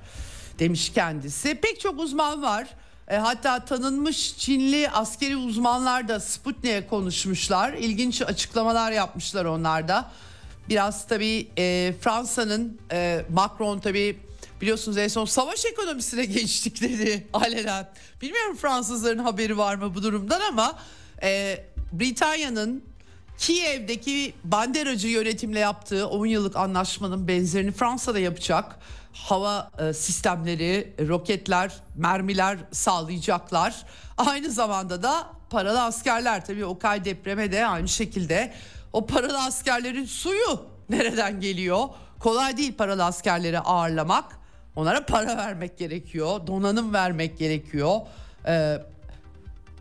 Demiş kendisi. Pek çok uzman var. E, hatta tanınmış Çinli askeri uzmanlar da Sputnik'e konuşmuşlar. İlginç açıklamalar yapmışlar onlar da. Biraz tabii e, Fransa'nın e, Macron tabii biliyorsunuz en son savaş ekonomisine geçtik dedi alenen. Bilmiyorum Fransızların haberi var mı bu durumdan ama e, Britanya'nın Kiev'deki banderacı yönetimle yaptığı 10 yıllık anlaşmanın benzerini Fransa'da yapacak hava e, sistemleri, roketler, mermiler sağlayacaklar. Aynı zamanda da paralı askerler tabii Okay depreme de aynı şekilde o paralı askerlerin suyu nereden geliyor? Kolay değil paralı askerleri ağırlamak. Onlara para vermek gerekiyor, donanım vermek gerekiyor. Ee,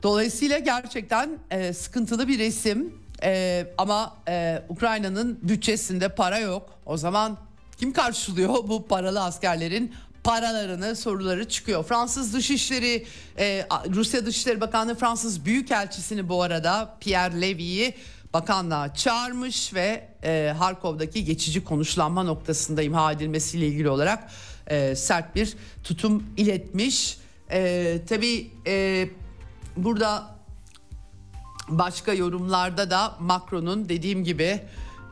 dolayısıyla gerçekten e, sıkıntılı bir resim. E, ama e, Ukrayna'nın bütçesinde para yok. O zaman kim karşılıyor bu paralı askerlerin paralarını soruları çıkıyor. Fransız Dışişleri e, Rusya Dışişleri Bakanlığı Fransız Büyükelçisini bu arada Pierre Levy'yi bakanlığa çağırmış ve e, Harkov'daki geçici konuşlanma noktasında imha edilmesiyle ilgili olarak e, sert bir tutum iletmiş. e, tabii e, burada başka yorumlarda da Macron'un dediğim gibi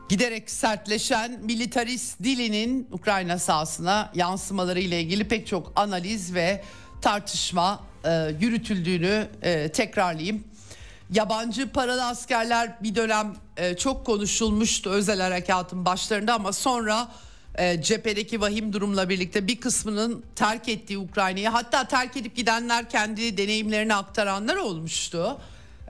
giderek sertleşen militarist dilinin Ukrayna sahasına yansımaları ile ilgili pek çok analiz ve tartışma e, yürütüldüğünü e, tekrarlayayım. Yabancı paralı askerler bir dönem e, çok konuşulmuştu özel harekatın başlarında ama sonra e, cephedeki vahim durumla birlikte bir kısmının terk ettiği Ukrayna'yı hatta terk edip gidenler kendi deneyimlerini aktaranlar olmuştu.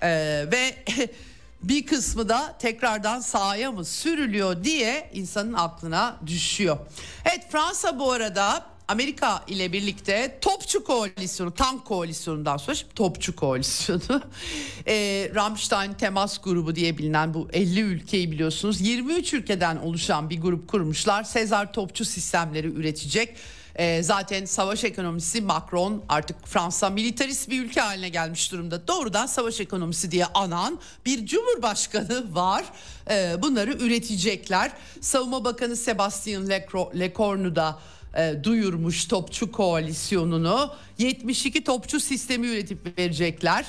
E, ve bir kısmı da tekrardan sahaya mı sürülüyor diye insanın aklına düşüyor. Evet Fransa bu arada Amerika ile birlikte topçu koalisyonu, tank koalisyonundan sonra şimdi topçu koalisyonu, e, Rammstein temas grubu diye bilinen bu 50 ülkeyi biliyorsunuz 23 ülkeden oluşan bir grup kurmuşlar. Sezar topçu sistemleri üretecek. E, zaten savaş ekonomisi Macron artık Fransa militarist bir ülke haline gelmiş durumda. Doğrudan savaş ekonomisi diye anan bir cumhurbaşkanı var. E, bunları üretecekler. Savunma Bakanı Sebastien Lecornu da e, duyurmuş topçu koalisyonunu 72 topçu sistemi üretip verecekler.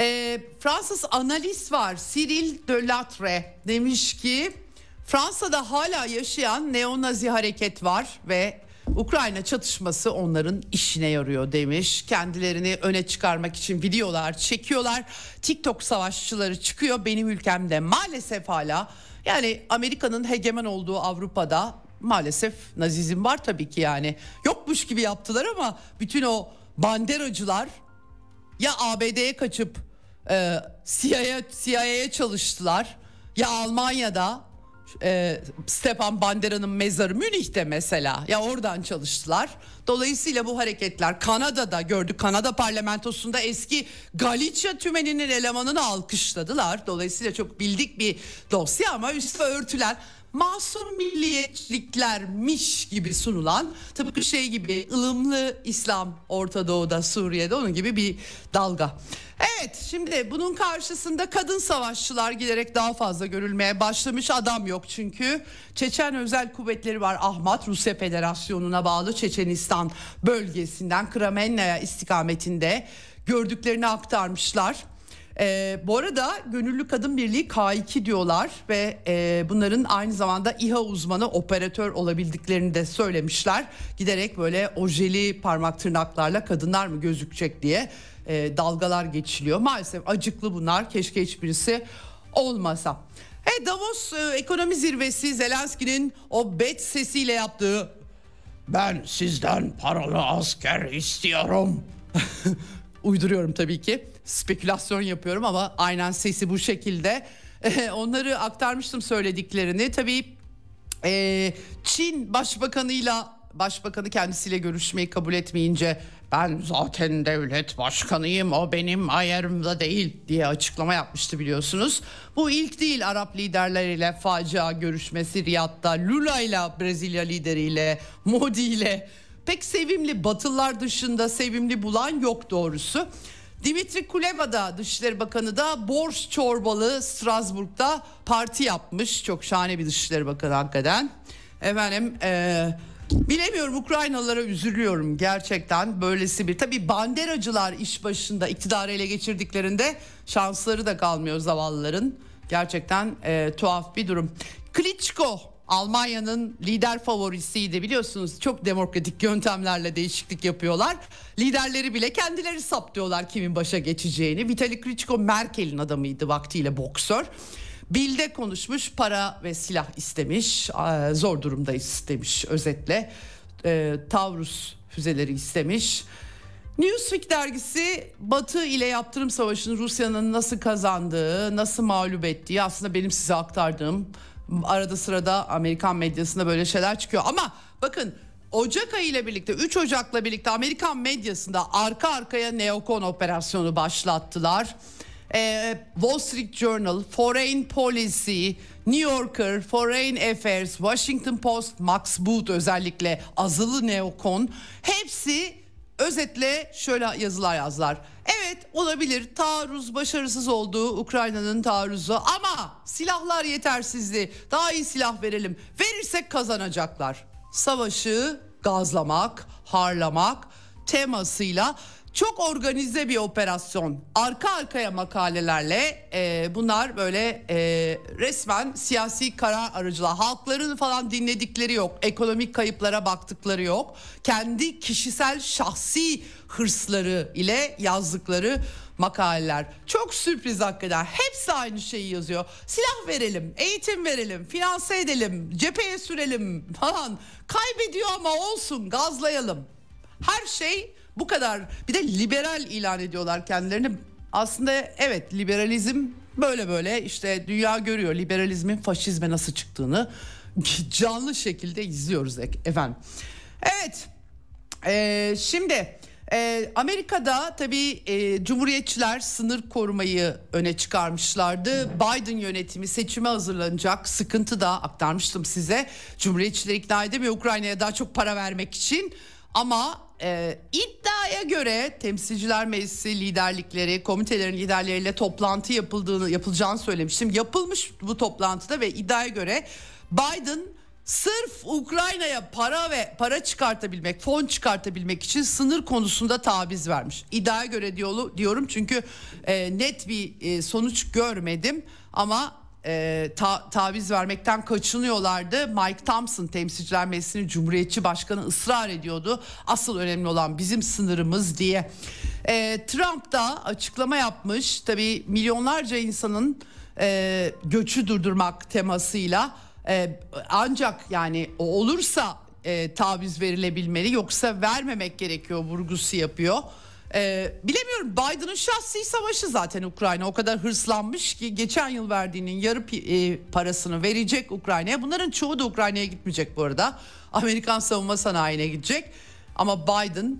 E, Fransız analist var Cyril Delatre demiş ki Fransa'da hala yaşayan neonazi hareket var ve Ukrayna çatışması onların işine yarıyor demiş. Kendilerini öne çıkarmak için videolar çekiyorlar. TikTok savaşçıları çıkıyor benim ülkemde maalesef hala yani Amerika'nın hegemen olduğu Avrupa'da maalesef nazizm var tabii ki yani. Yokmuş gibi yaptılar ama bütün o banderacılar ya ABD'ye kaçıp e, CIA'ya CIA çalıştılar ya Almanya'da e, Stepan Bandera'nın mezarı Münih'te mesela ya oradan çalıştılar. Dolayısıyla bu hareketler Kanada'da gördük. Kanada parlamentosunda eski Galicia tümeninin elemanını alkışladılar. Dolayısıyla çok bildik bir dosya ama üstü örtülen masum milliyetçiliklermiş gibi sunulan tıpkı şey gibi ılımlı İslam Orta Doğu'da Suriye'de onun gibi bir dalga. Evet şimdi bunun karşısında kadın savaşçılar giderek daha fazla görülmeye başlamış adam yok çünkü Çeçen Özel Kuvvetleri var Ahmet Rusya Federasyonu'na bağlı Çeçenistan bölgesinden Kramennaya istikametinde gördüklerini aktarmışlar. E, bu arada Gönüllü Kadın Birliği K2 diyorlar ve e, bunların aynı zamanda İHA uzmanı operatör olabildiklerini de söylemişler. Giderek böyle ojeli parmak tırnaklarla kadınlar mı gözükecek diye e, dalgalar geçiliyor. Maalesef acıklı bunlar keşke hiçbirisi olmasa. E, Davos e, ekonomi zirvesi Zelenski'nin o bet sesiyle yaptığı ben sizden paralı asker istiyorum. Uyduruyorum tabii ki spekülasyon yapıyorum ama aynen sesi bu şekilde. Onları aktarmıştım söylediklerini. Tabii e, Çin başbakanıyla başbakanı kendisiyle görüşmeyi kabul etmeyince ben zaten devlet başkanıyım o benim ayarımda değil diye açıklama yapmıştı biliyorsunuz. Bu ilk değil Arap liderleriyle facia görüşmesi Riyad'da Lula ile Brezilya lideriyle Modi ile pek sevimli Batılılar dışında sevimli bulan yok doğrusu. Dimitri Kuleba da Dışişleri Bakanı da borç çorbalı Strasbourg'da parti yapmış. Çok şahane bir Dışişleri Bakanı hakikaten. Efendim e, bilemiyorum Ukraynalılara üzülüyorum gerçekten böylesi bir. Tabi banderacılar iş başında iktidarı ele geçirdiklerinde şansları da kalmıyor zavallıların. Gerçekten e, tuhaf bir durum. Klitschko Almanya'nın lider favorisiydi biliyorsunuz çok demokratik yöntemlerle değişiklik yapıyorlar. Liderleri bile kendileri saptıyorlar kimin başa geçeceğini. Vitali Klitschko Merkel'in adamıydı vaktiyle boksör. Bilde konuşmuş para ve silah istemiş zor durumdayız demiş özetle. E, Taurus füzeleri istemiş. Newsweek dergisi Batı ile yaptırım savaşını Rusya'nın nasıl kazandığı, nasıl mağlup ettiği aslında benim size aktardığım arada sırada Amerikan medyasında böyle şeyler çıkıyor ama bakın Ocak ayı ile birlikte 3 Ocak'la birlikte Amerikan medyasında arka arkaya neokon operasyonu başlattılar. Ee, Wall Street Journal, Foreign Policy, New Yorker, Foreign Affairs, Washington Post, Max Boot özellikle azılı neokon hepsi özetle şöyle yazılar yazlar. Evet olabilir taarruz başarısız olduğu Ukrayna'nın taarruzu ama silahlar yetersizdi. Daha iyi silah verelim. Verirsek kazanacaklar. Savaşı gazlamak, harlamak, temasıyla çok organize bir operasyon. Arka arkaya makalelerle e, bunlar böyle e, resmen siyasi karar aracılığı. Halkların falan dinledikleri yok. Ekonomik kayıplara baktıkları yok. Kendi kişisel şahsi hırsları ile yazdıkları makaleler. Çok sürpriz hakikaten. Hepsi aynı şeyi yazıyor. Silah verelim, eğitim verelim, finanse edelim, cepheye sürelim falan. Kaybediyor ama olsun gazlayalım. Her şey bu kadar bir de liberal ilan ediyorlar kendilerini. Aslında evet liberalizm böyle böyle işte dünya görüyor liberalizmin faşizme nasıl çıktığını canlı şekilde izliyoruz efendim. Evet ee, şimdi e, Amerika'da tabii e, Cumhuriyetçiler sınır korumayı öne çıkarmışlardı. Biden yönetimi seçime hazırlanacak sıkıntı da aktarmıştım size. Cumhuriyetçiler ikna edemiyor Ukrayna'ya daha çok para vermek için ama e, iddiaya göre temsilciler meclisi liderlikleri, komitelerin liderleriyle toplantı yapıldığını yapılacağını söylemiştim. Yapılmış bu toplantıda ve iddiaya göre Biden sırf Ukrayna'ya para ve para çıkartabilmek, fon çıkartabilmek için sınır konusunda taviz vermiş. İddiaya göre diyorum çünkü e, net bir e, sonuç görmedim ama e, ta, taviz vermekten kaçınıyorlardı. Mike Thompson temsilciler meclisinin cumhuriyetçi başkanı ısrar ediyordu. Asıl önemli olan bizim sınırımız diye. E, Trump da açıklama yapmış. Tabii milyonlarca insanın e, göçü durdurmak temasıyla e, ancak yani olursa e, taviz verilebilmeli yoksa vermemek gerekiyor vurgusu yapıyor. Ee, bilemiyorum Biden'ın şahsi savaşı zaten Ukrayna o kadar hırslanmış ki geçen yıl verdiğinin yarı e, parasını verecek Ukrayna'ya. Bunların çoğu da Ukrayna'ya gitmeyecek bu arada. Amerikan savunma sanayine gidecek. Ama Biden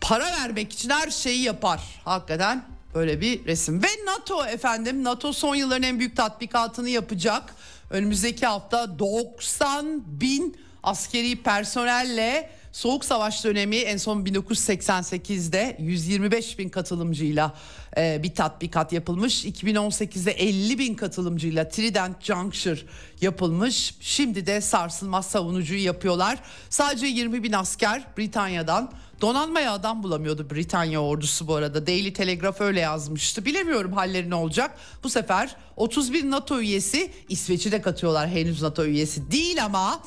para vermek için her şeyi yapar. Hakikaten böyle bir resim. Ve NATO efendim NATO son yılların en büyük tatbikatını yapacak. Önümüzdeki hafta 90 bin askeri personelle Soğuk Savaş dönemi en son 1988'de 125 bin katılımcıyla e, bir tatbikat yapılmış. 2018'de 50 bin katılımcıyla Trident Juncture yapılmış. Şimdi de sarsılmaz savunucuyu yapıyorlar. Sadece 20 bin asker Britanya'dan Donanmaya adam bulamıyordu Britanya ordusu bu arada. Daily Telegraph öyle yazmıştı. Bilemiyorum halleri ne olacak. Bu sefer 31 NATO üyesi İsveç'i de katıyorlar. Henüz NATO üyesi değil ama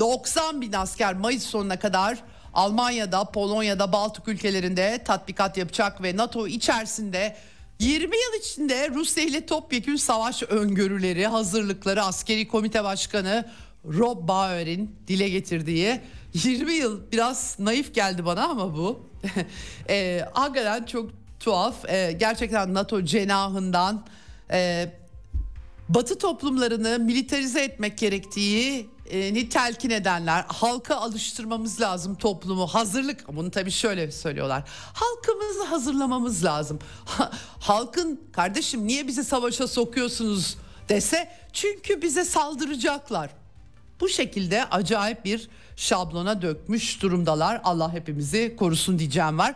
90 bin asker Mayıs sonuna kadar Almanya'da, Polonya'da, Baltık ülkelerinde tatbikat yapacak ve NATO içerisinde 20 yıl içinde Rusya ile topyekün savaş öngörüleri, hazırlıkları askeri komite başkanı Rob Bauer'in dile getirdiği 20 yıl biraz naif geldi bana ama bu. e, hakikaten çok tuhaf. E, gerçekten NATO cenahından e, Batı toplumlarını militarize etmek gerektiği ni telkin edenler halka alıştırmamız lazım toplumu. Hazırlık bunu tabii şöyle söylüyorlar. Halkımızı hazırlamamız lazım. Ha, halkın kardeşim niye bizi savaşa sokuyorsunuz? dese çünkü bize saldıracaklar. Bu şekilde acayip bir şablona dökmüş durumdalar. Allah hepimizi korusun diyeceğim var.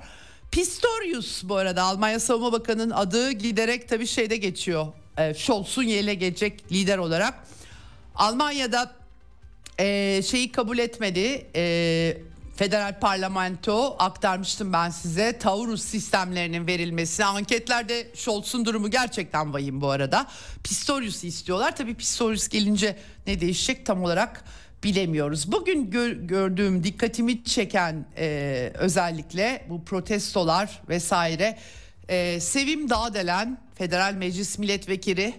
Pistorius bu arada Almanya Savunma Bakanı'nın adı giderek tabii şeyde geçiyor. E, Scholz'un yerine gelecek lider olarak. Almanya'da e, şeyi kabul etmedi. E, federal parlamento aktarmıştım ben size Taurus sistemlerinin verilmesi. Anketlerde Scholz'un durumu gerçekten vahim bu arada. Pistorius'u istiyorlar. Tabii Pistorius gelince ne değişecek tam olarak bilemiyoruz. Bugün gör, gördüğüm dikkatimi çeken e, özellikle bu protestolar vesaire. E, Sevim Dağdelen Federal Meclis Milletvekili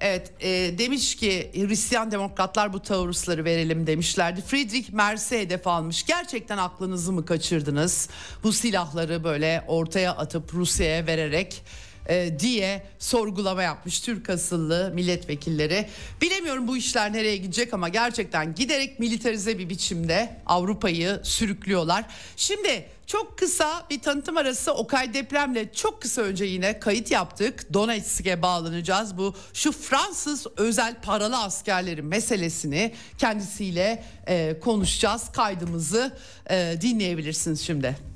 Evet e, demiş ki Hristiyan demokratlar bu taarruzları verelim demişlerdi. Friedrich Merz'e hedef almış. Gerçekten aklınızı mı kaçırdınız? Bu silahları böyle ortaya atıp Rusya'ya vererek e, diye sorgulama yapmış Türk asıllı milletvekilleri. Bilemiyorum bu işler nereye gidecek ama gerçekten giderek militarize bir biçimde Avrupa'yı sürüklüyorlar. Şimdi çok kısa bir tanıtım arası Okay depremle çok kısa önce yine kayıt yaptık. Donetsk'e bağlanacağız. Bu şu Fransız özel paralı askerlerin meselesini kendisiyle e, konuşacağız. Kaydımızı e, dinleyebilirsiniz şimdi.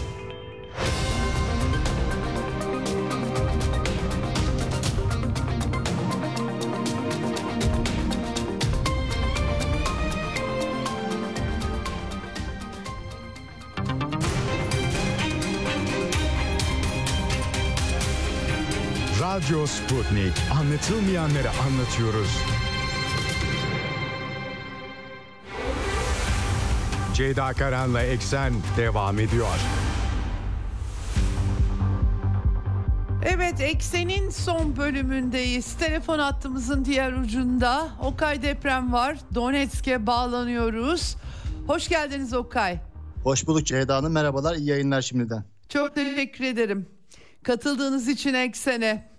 Radyo Sputnik. Anlatılmayanları anlatıyoruz. Ceyda Karan'la Eksen devam ediyor. Evet Eksen'in son bölümündeyiz. Telefon hattımızın diğer ucunda Okay deprem var. Donetsk'e bağlanıyoruz. Hoş geldiniz Okay. Hoş bulduk Ceyda Hanım. Merhabalar. İyi yayınlar şimdiden. Çok teşekkür ederim. Katıldığınız için Eksen'e.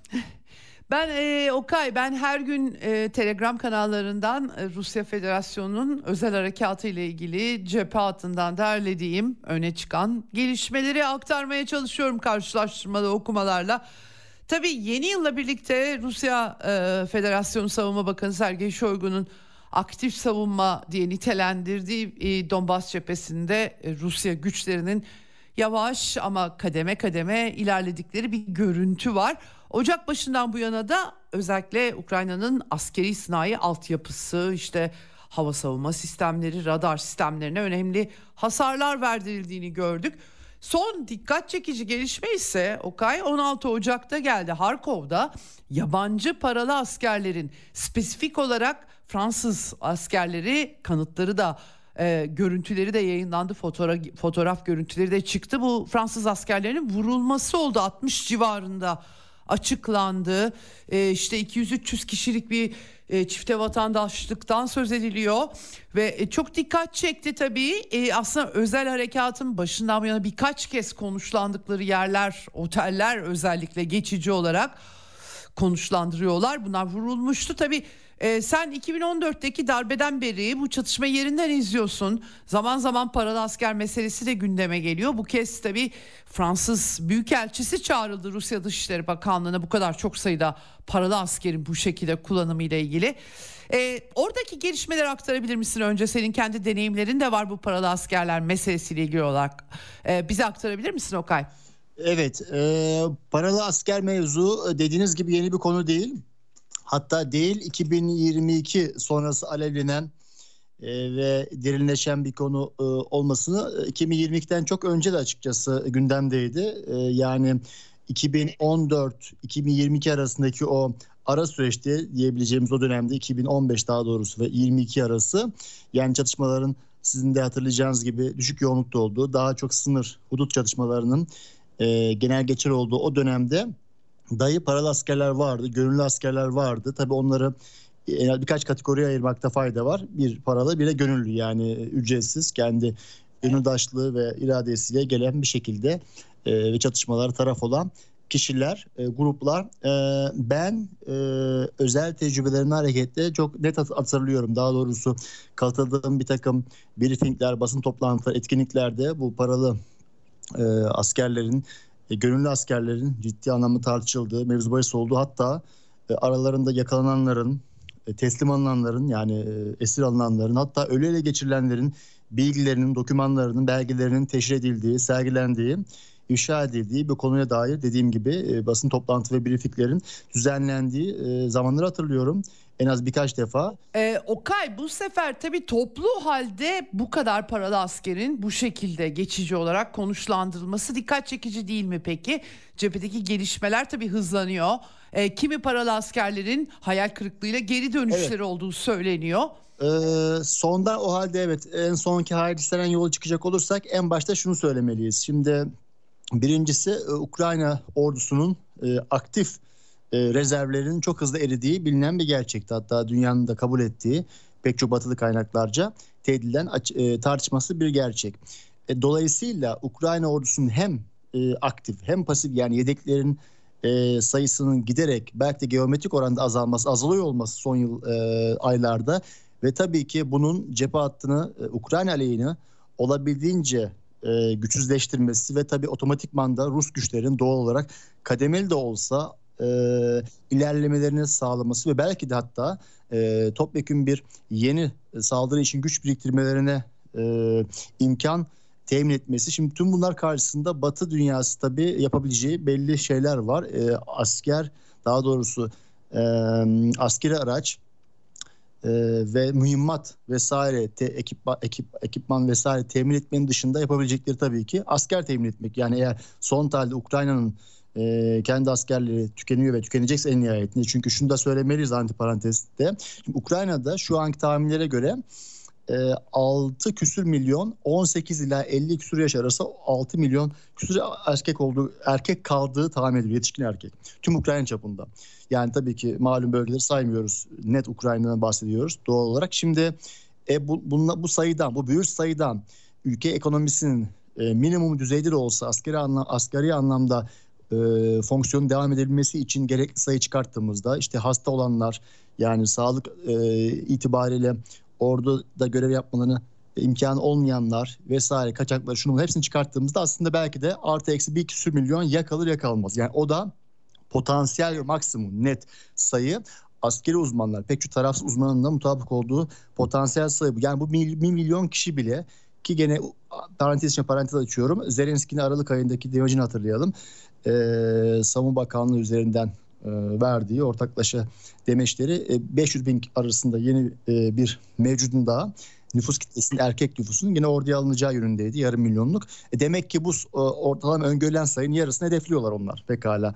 Ben e, Okay, ben her gün e, Telegram kanallarından e, Rusya Federasyonu'nun özel harekatı ile ilgili cephe hattından derlediğim öne çıkan gelişmeleri aktarmaya çalışıyorum karşılaştırmalı okumalarla. Tabii yeni yılla birlikte Rusya e, Federasyonu Savunma Bakanı Sergey Shoigu'nun aktif savunma diye nitelendirdiği e, Donbas cephesinde e, Rusya güçlerinin yavaş ama kademe kademe ilerledikleri bir görüntü var. Ocak başından bu yana da özellikle Ukrayna'nın askeri sınai altyapısı işte hava savunma sistemleri, radar sistemlerine önemli hasarlar verdirildiğini gördük. Son dikkat çekici gelişme ise Okay 16 Ocak'ta geldi. Harkov'da yabancı paralı askerlerin spesifik olarak Fransız askerleri kanıtları da e, görüntüleri de yayınlandı. Fotoğraf, fotoğraf görüntüleri de çıktı. Bu Fransız askerlerinin vurulması oldu 60 civarında açıklandı. E, işte 200-300 kişilik bir e, çifte vatandaşlıktan söz ediliyor ve e, çok dikkat çekti tabii. E, aslında özel harekatın başından bu yana birkaç kez konuşlandıkları yerler, oteller özellikle geçici olarak konuşlandırıyorlar. Bunlar vurulmuştu tabii. E, sen 2014'teki darbeden beri bu çatışma yerinden izliyorsun. Zaman zaman paralı asker meselesi de gündeme geliyor. Bu kez tabii Fransız Büyükelçisi çağrıldı Rusya Dışişleri Bakanlığı'na bu kadar çok sayıda paralı askerin bu şekilde kullanımı ile ilgili. E, oradaki gelişmeleri aktarabilir misin önce? Senin kendi deneyimlerin de var bu paralı askerler meselesiyle ilgili olarak. E, bize aktarabilir misin Okay? Evet, e, paralı asker mevzu dediğiniz gibi yeni bir konu değil. Hatta değil 2022 sonrası alevlenen e, ve derinleşen bir konu e, olmasını 2022'den çok önce de açıkçası gündemdeydi. E, yani 2014-2022 arasındaki o ara süreçte diyebileceğimiz o dönemde 2015 daha doğrusu ve 22 arası yani çatışmaların sizin de hatırlayacağınız gibi düşük yoğunlukta olduğu daha çok sınır hudut çatışmalarının e, genel geçer olduğu o dönemde dayı paralı askerler vardı, gönüllü askerler vardı. Tabii onları e, birkaç kategoriye ayırmakta fayda var. Bir paralı bir de gönüllü yani ücretsiz kendi gönüldaşlığı ve iradesiyle gelen bir şekilde e, ve çatışmalara taraf olan kişiler, e, gruplar. E, ben e, özel tecrübelerine hareketle çok net hatırlıyorum. Daha doğrusu katıldığım bir takım briefingler, basın toplantıları, etkinliklerde bu paralı e, askerlerin, e, gönüllü askerlerin ciddi anlamda tartışıldığı, mevzu bahis olduğu hatta e, aralarında yakalananların, e, teslim alınanların yani e, esir alınanların hatta ölü ele geçirilenlerin bilgilerinin, dokümanlarının, belgelerinin teşhir edildiği, sergilendiği, ifşa edildiği bir konuya dair dediğim gibi e, basın toplantı ve briefinglerin düzenlendiği e, zamanları hatırlıyorum en az birkaç defa. Ee, Okay bu sefer tabii toplu halde bu kadar paralı askerin bu şekilde geçici olarak konuşlandırılması dikkat çekici değil mi peki? Cephedeki gelişmeler tabii hızlanıyor. Ee, kimi paralı askerlerin hayal kırıklığıyla geri dönüşleri evet. olduğu söyleniyor. Ee, sondan o halde evet en sonki hadiseden yola çıkacak olursak en başta şunu söylemeliyiz. Şimdi birincisi e, Ukrayna ordusunun e, aktif e, rezervlerinin çok hızlı eridiği bilinen bir gerçekti. Hatta dünyanın da kabul ettiği pek çok batılı kaynaklarca tedilden e, tartışması bir gerçek. E, dolayısıyla Ukrayna ordusunun hem e, aktif hem pasif yani yedeklerin e, sayısının giderek belki de geometrik oranda azalması, azalıyor olması son yıl e, aylarda ve tabii ki bunun cephe hattını e, Ukrayna aleyhine olabildiğince e, güçsüzleştirmesi ve tabii otomatikman da Rus güçlerin doğal olarak kademeli de olsa e, ilerlemelerini sağlaması ve belki de hatta e, topyekun bir yeni saldırı için güç biriktirmelerine e, imkan temin etmesi. Şimdi tüm bunlar karşısında Batı dünyası tabii yapabileceği belli şeyler var. E, asker daha doğrusu e, askeri araç e, ve mühimmat vesaire te, ekipman, ekip, ekipman vesaire temin etmenin dışında yapabilecekleri tabii ki asker temin etmek. Yani eğer son talde Ukrayna'nın e, kendi askerleri tükeniyor ve tükenecekse en nihayetinde. Çünkü şunu da söylemeliyiz antiparantezde. Ukrayna'da şu anki tahminlere göre e, 6 küsür milyon 18 ila 50 küsür yaş arası 6 milyon küsür erkek olduğu erkek kaldığı tahmin ediliyor yetişkin erkek tüm Ukrayna çapında. Yani tabii ki malum bölgeleri saymıyoruz. Net Ukrayna'dan bahsediyoruz doğal olarak. Şimdi e, bu, bunla, bu sayıdan bu büyük sayıdan ülke ekonomisinin e, minimum düzeyde de olsa askeri anlam, asgari anlamda e, fonksiyonun devam edebilmesi için gerekli sayı çıkarttığımızda işte hasta olanlar yani sağlık e, itibariyle orada görev yapmalarını imkanı olmayanlar vesaire kaçaklar şunu hepsini çıkarttığımızda aslında belki de artı eksi bir küsür milyon ya kalır. Yani o da potansiyel maksimum net sayı askeri uzmanlar pek çok tarafsız uzmanın da mutabık olduğu potansiyel sayı bu. Yani bu bir milyon kişi bile ki gene parantez için parantez açıyorum. Zelenski'nin Aralık ayındaki demecini hatırlayalım. Ee, Savunma Bakanlığı üzerinden e, verdiği ortaklaşa demeçleri 500 e, bin arasında yeni e, bir mevcudun daha nüfus kitlesinin erkek nüfusunun yine orduya alınacağı yönündeydi yarım milyonluk. E demek ki bu ortalama öngörülen sayının yarısını hedefliyorlar onlar pekala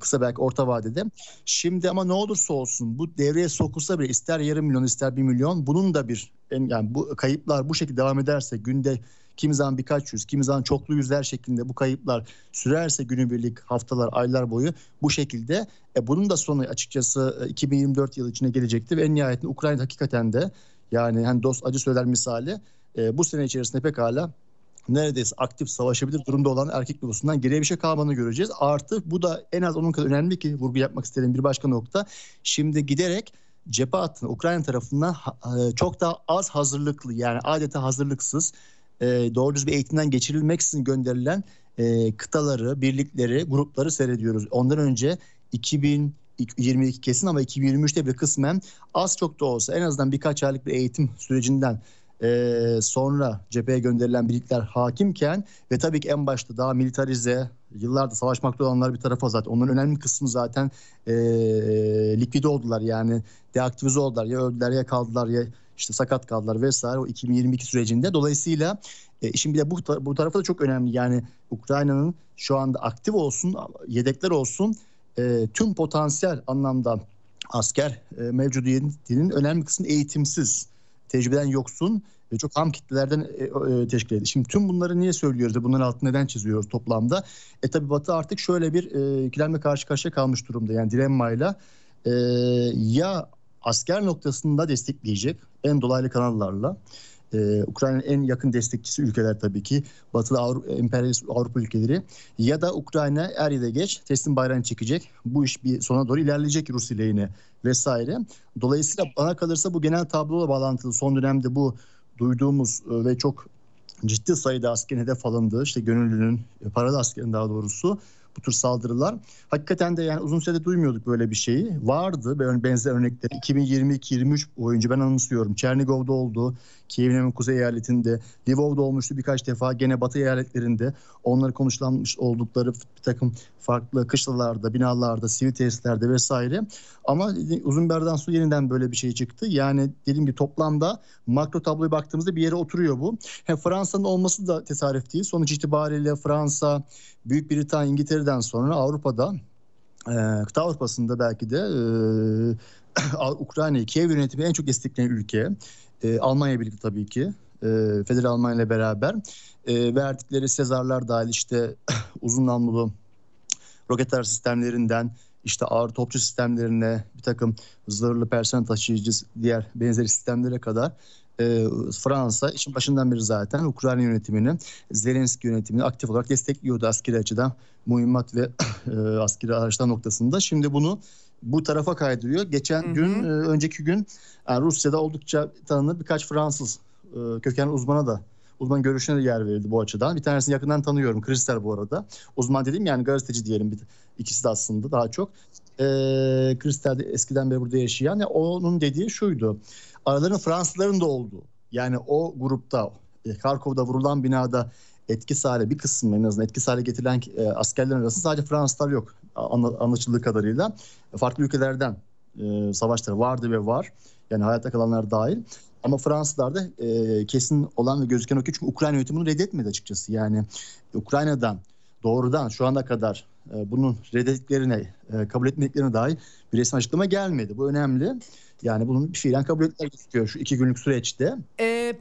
kısa belki orta vadede. Şimdi ama ne olursa olsun bu devreye sokulsa bile ister yarım milyon ister bir milyon bunun da bir yani bu kayıplar bu şekilde devam ederse günde kimi zaman birkaç yüz, kimi zaman çoklu yüzler şeklinde bu kayıplar sürerse günübirlik, haftalar, aylar boyu bu şekilde e, bunun da sonu açıkçası 2024 e, yılı içine gelecektir ve en nihayetinde Ukrayna hakikaten de yani hani dost acı söyler misali e, bu sene içerisinde pekala neredeyse aktif savaşabilir durumda olan erkek nüfusundan geriye bir şey kalmadığını göreceğiz. Artı bu da en az onun kadar önemli ki vurgu yapmak istediğim bir başka nokta. Şimdi giderek cephe hattına Ukrayna tarafından e, çok daha az hazırlıklı yani adeta hazırlıksız e, doğru düz bir eğitimden geçirilmeksizin gönderilen e, kıtaları, birlikleri, grupları seyrediyoruz. Ondan önce 2022 kesin ama 2023'te bir kısmen az çok da olsa en azından birkaç aylık bir eğitim sürecinden e, sonra cepheye gönderilen birlikler hakimken ve tabii ki en başta daha militarize yıllarda savaşmakta olanlar bir tarafa zaten onların önemli kısmı zaten e, likvide oldular yani deaktivize oldular ya öldüler ya kaldılar ya işte sakat kaldılar vesaire o 2022 sürecinde. Dolayısıyla e, işin bir de bu, bu tarafı da çok önemli. Yani Ukrayna'nın şu anda aktif olsun, yedekler olsun e, tüm potansiyel anlamda asker e, mevcudiyetinin önemli kısmı eğitimsiz, tecrübeden yoksun ve çok ham kitlelerden e, e, teşkil ediyor. Şimdi tüm bunları niye söylüyoruz da bunların altını neden çiziyoruz toplamda? E tabi Batı artık şöyle bir e, ikilemle karşı karşıya kalmış durumda. Yani dilemmayla e, ya asker noktasında destekleyecek en dolaylı kanallarla. Ee, Ukrayna'nın en yakın destekçisi ülkeler tabii ki Batılı Avrupa, emperyalist Avrupa ülkeleri ya da Ukrayna er ya da geç teslim bayrağını çekecek. Bu iş bir sona doğru ilerleyecek Rus lehine vesaire. Dolayısıyla bana kalırsa bu genel tablola bağlantılı son dönemde bu duyduğumuz e, ve çok ciddi sayıda askerin hedef alındığı işte gönüllünün paralı askerin daha doğrusu bu tür saldırılar. Hakikaten de yani uzun süredir duymuyorduk böyle bir şeyi. Vardı benzer örnekler 2022-23 boyunca ben anımsıyorum. Çernigov'da oldu, Kiev'in kuzey eyaletinde, Lvov'da olmuştu birkaç defa gene batı eyaletlerinde. Onları konuşlanmış oldukları bir takım farklı kışlalarda, binalarda, sivil tesislerde vesaire. Ama uzun bir aradan sonra yeniden böyle bir şey çıktı. Yani dediğim gibi toplamda makro tabloya baktığımızda bir yere oturuyor bu. Fransa'nın olması da tesadüf değil. Sonuç itibariyle Fransa, Büyük Britanya, İngiltere'den sonra Avrupa'da e, kıta Avrupa'sında belki de e, Ukrayna'yı Kiev yönetimi en çok destekleyen ülke. E, Almanya birlikte tabii ki. E, Federal Almanya ile beraber e, verdikleri Sezarlar dahil işte uzun namlulu roket sistemlerinden işte ağır topçu sistemlerine bir takım zırhlı personel taşıyıcı diğer benzeri sistemlere kadar e, Fransa işin başından beri zaten Ukrayna yönetimini, Zelenski yönetimini aktif olarak destekliyordu askeri açıdan mühimmat ve e, askeri araçlar noktasında. Şimdi bunu bu tarafa kaydırıyor. Geçen hı hı. gün, e, önceki gün yani Rusya'da oldukça tanınır birkaç Fransız e, kökenli uzmana da uzman görüşüne de yer verildi bu açıdan. Bir tanesini yakından tanıyorum. Kristal bu arada. Uzman dediğim yani gazeteci diyelim. Bir, ikisi de aslında daha çok. E, Kristal eskiden beri burada yaşayan. Yani onun dediği şuydu. Araların Fransızların da olduğu. Yani o grupta Karkov'da vurulan binada etkisiz hale bir kısmı en azından etkisiz hale getirilen e, askerlerin arasında sadece Fransızlar yok anlaşıldığı kadarıyla. Farklı ülkelerden e, savaşlar vardı ve var. Yani hayatta kalanlar dahil. Ama Fransızlar da e, kesin olan ve gözüken o ki çünkü Ukrayna yönetimini reddetmedi açıkçası. Yani Ukrayna'dan doğrudan şu ana kadar e, bunun reddettiklerine, e, kabul etmediklerine dair bir resmi açıklama gelmedi. Bu önemli. Yani bunun fiilen kabul etmek istiyor şu iki günlük süreçte. Ee,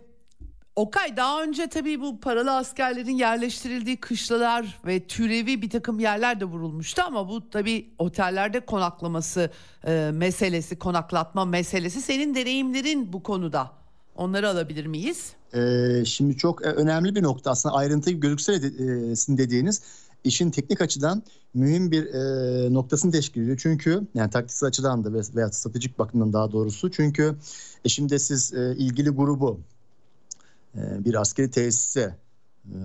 Okay daha önce tabii bu paralı askerlerin yerleştirildiği kışlalar ve türevi bir takım yerler de vurulmuştu ama bu tabii otellerde konaklaması e, meselesi, konaklatma meselesi. Senin deneyimlerin bu konuda. Onları alabilir miyiz? Ee, şimdi çok e, önemli bir nokta aslında ayrıntı gözükse de, e, sizin dediğiniz işin teknik açıdan mühim bir e, noktasını teşkil ediyor. Çünkü yani taktiksel açıdan da veya stratejik bakımdan daha doğrusu. Çünkü e, şimdi siz e, ilgili grubu e, bir askeri tesise e,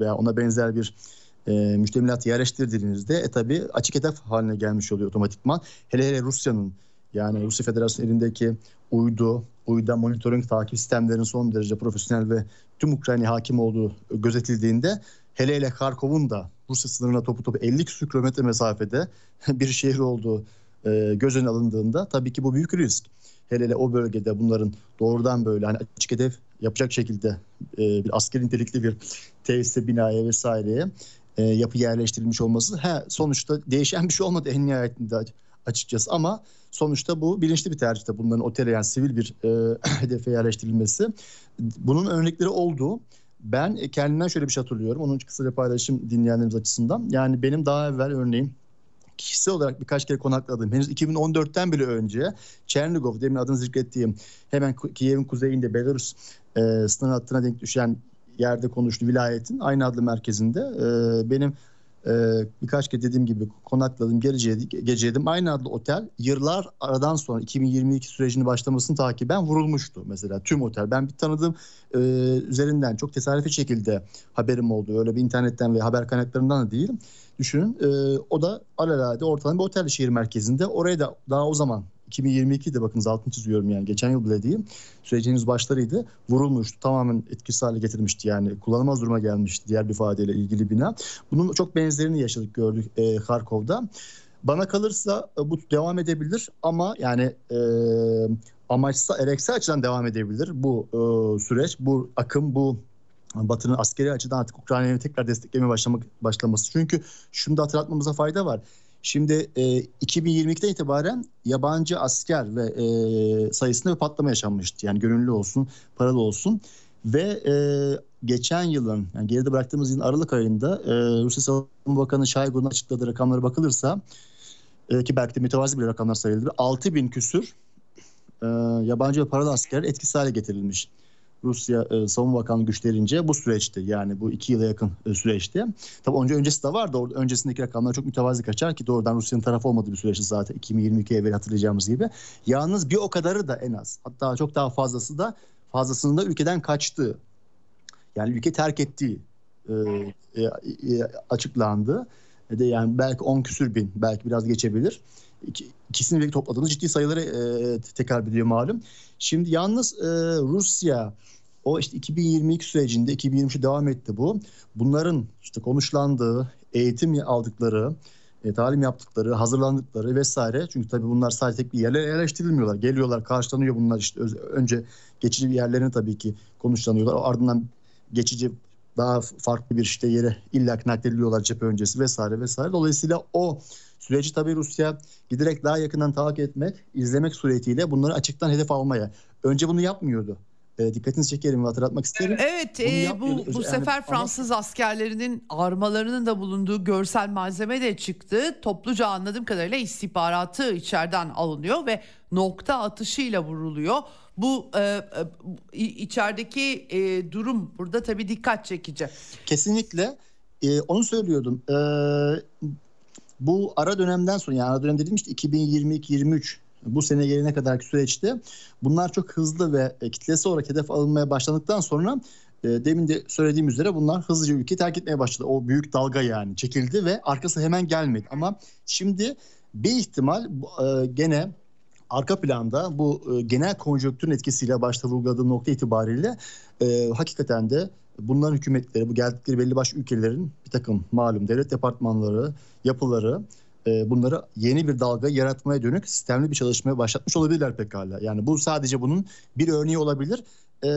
veya ona benzer bir e, müştemilat yerleştirdiğinizde e tabi açık hedef haline gelmiş oluyor otomatikman. Hele hele Rusya'nın yani Rusya Federasyonu elindeki uydu, uyda monitoring takip sistemlerinin son derece profesyonel ve tüm Ukrayna hakim olduğu gözetildiğinde hele hele Kharkov'un da Rusya sınırına topu topu 50 küsur kilometre mesafede bir şehir olduğu e, göz önüne alındığında tabii ki bu büyük risk. Hele hele o bölgede bunların doğrudan böyle hani açık hedef yapacak şekilde e, bir askeri nitelikli bir tesise, binaya vesaireye e, yapı yerleştirilmiş olması he, sonuçta değişen bir şey olmadı en nihayetinde açıkçası ama sonuçta bu bilinçli bir tercihte bunların otele yani sivil bir e, hedefe yerleştirilmesi. Bunun örnekleri oldu. Ben kendimden şöyle bir şey hatırlıyorum. Onun kısaca paylaşım dinleyenlerimiz açısından. Yani benim daha evvel örneğin kişisel olarak birkaç kere konakladığım henüz 2014'ten bile önce Çernigov demin adını zikrettiğim hemen Kiev'in kuzeyinde Belarus e, sınır hattına denk düşen yerde konuştu vilayetin aynı adlı merkezinde e, benim e, birkaç kez dediğim gibi konakladım geceydim aynı adlı otel yıllar aradan sonra 2022 sürecinin başlamasını takiben vurulmuştu mesela. Tüm otel. Ben bir tanıdığım e, üzerinden çok tesadüfi şekilde haberim oldu. Öyle bir internetten ve haber kaynaklarından da değil düşünün e, o da alelade ortalama bir otel şehir merkezinde. Oraya da daha o zaman 2022'de bakınız altını çiziyorum yani geçen yıl bile değil. Sürecin henüz başlarıydı. Vurulmuştu. Tamamen etkisiz hale getirmişti yani. Kullanılmaz duruma gelmişti diğer bir ifadeyle ilgili bina. Bunun çok benzerini yaşadık gördük e, Kharkov'da. Bana kalırsa e, bu devam edebilir ama yani e, amaçsa ereksel açıdan devam edebilir bu e, süreç, bu akım, bu Batı'nın askeri açıdan artık Ukrayna'yı tekrar desteklemeye başlamak başlaması. Çünkü şunu da hatırlatmamıza fayda var. Şimdi e, 2022'den itibaren yabancı asker ve e, sayısında bir patlama yaşanmıştı. Yani gönüllü olsun, paralı olsun. Ve e, geçen yılın, yani geride bıraktığımız yılın Aralık ayında e, Rusya Savunma Bakanı Şaygu'nun açıkladığı rakamlara bakılırsa e, ki belki de mütevazi bir rakamlar sayılır. 6 bin küsür e, yabancı ve paralı asker etkisiz hale getirilmiş. Rusya e, Savunma Bakanlığı güçlerince bu süreçte yani bu iki yıla yakın e, süreçte. Tabii önce öncesi de vardı. Orada öncesindeki rakamlar çok mütevazi kaçar ki doğrudan Rusya'nın tarafı olmadığı bir süreçti zaten 2022'ye evvel hatırlayacağımız gibi. Yalnız bir o kadarı da en az hatta çok daha fazlası da fazlasının da ülkeden kaçtığı yani ülke terk ettiği e, e, e, açıklandı. E de yani belki 10 küsür bin belki biraz geçebilir. İkisini birlikte topladığınız ciddi sayıları e, tekrar ediyor malum. Şimdi yalnız e, Rusya o işte 2022 sürecinde 2023 devam etti bu. Bunların işte konuşlandığı, eğitim aldıkları, e, talim yaptıkları, hazırlandıkları vesaire. Çünkü tabii bunlar sadece tek bir yerlere yerleştirilmiyorlar. Geliyorlar, karşılanıyor bunlar işte önce geçici bir yerlerine tabii ki konuşlanıyorlar. Ardından geçici daha farklı bir işte yere illa naklediliyorlar cephe öncesi vesaire vesaire. Dolayısıyla o süreci tabii Rusya giderek daha yakından takip etmek, izlemek suretiyle bunları açıktan hedef almaya. Önce bunu yapmıyordu. E, dikkatinizi çekerim ve hatırlatmak isterim. Evet e, bu, bu yani, sefer Fransız ama... askerlerinin armalarının da bulunduğu görsel malzeme de çıktı. Topluca anladığım kadarıyla istihbaratı içeriden alınıyor ve nokta atışıyla vuruluyor. Bu e, e, içerideki e, durum burada tabii dikkat çekici. Kesinlikle e, onu söylüyordum. E, bu ara dönemden sonra yani ara dönem dediğim işte 2022-23 bu sene gelene kadarki süreçte bunlar çok hızlı ve kitlesi olarak hedef alınmaya başlandıktan sonra e, demin de söylediğim üzere bunlar hızlıca ülkeyi terk etmeye başladı. O büyük dalga yani çekildi ve arkası hemen gelmedi. Ama şimdi bir ihtimal e, gene arka planda bu e, genel konjonktürün etkisiyle başta vurguladığım nokta itibariyle e, hakikaten de bunların hükümetleri, bu geldikleri belli başlı ülkelerin bir takım malum devlet departmanları, yapıları e, bunları yeni bir dalga yaratmaya dönük sistemli bir çalışmaya başlatmış olabilirler pekala. Yani bu sadece bunun bir örneği olabilir. E,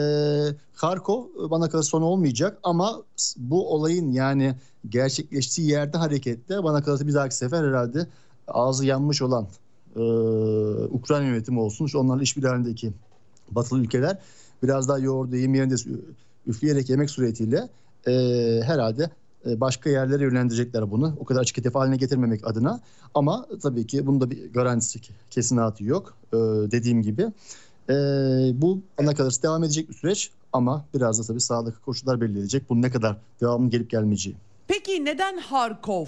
Kharkov bana kadar son olmayacak ama bu olayın yani gerçekleştiği yerde hareketle bana kalırsa bir dahaki sefer herhalde ağzı yanmış olan e, Ukrayna yönetimi olsun, şu onlarla işbirliği halindeki batılı ülkeler biraz daha yoğurdu yemeğinde üfleyerek yemek suretiyle e, herhalde e, başka yerlere yönlendirecekler bunu. O kadar açık hedef haline getirmemek adına. Ama tabii ki bunda bir garantisi kesinatı yok. E, dediğim gibi. E, bu ana kalırsa devam edecek bir süreç ama biraz da tabii sağlık koşullar belirleyecek. Bunun ne kadar devamlı gelip gelmeyeceği. Peki neden Harkov?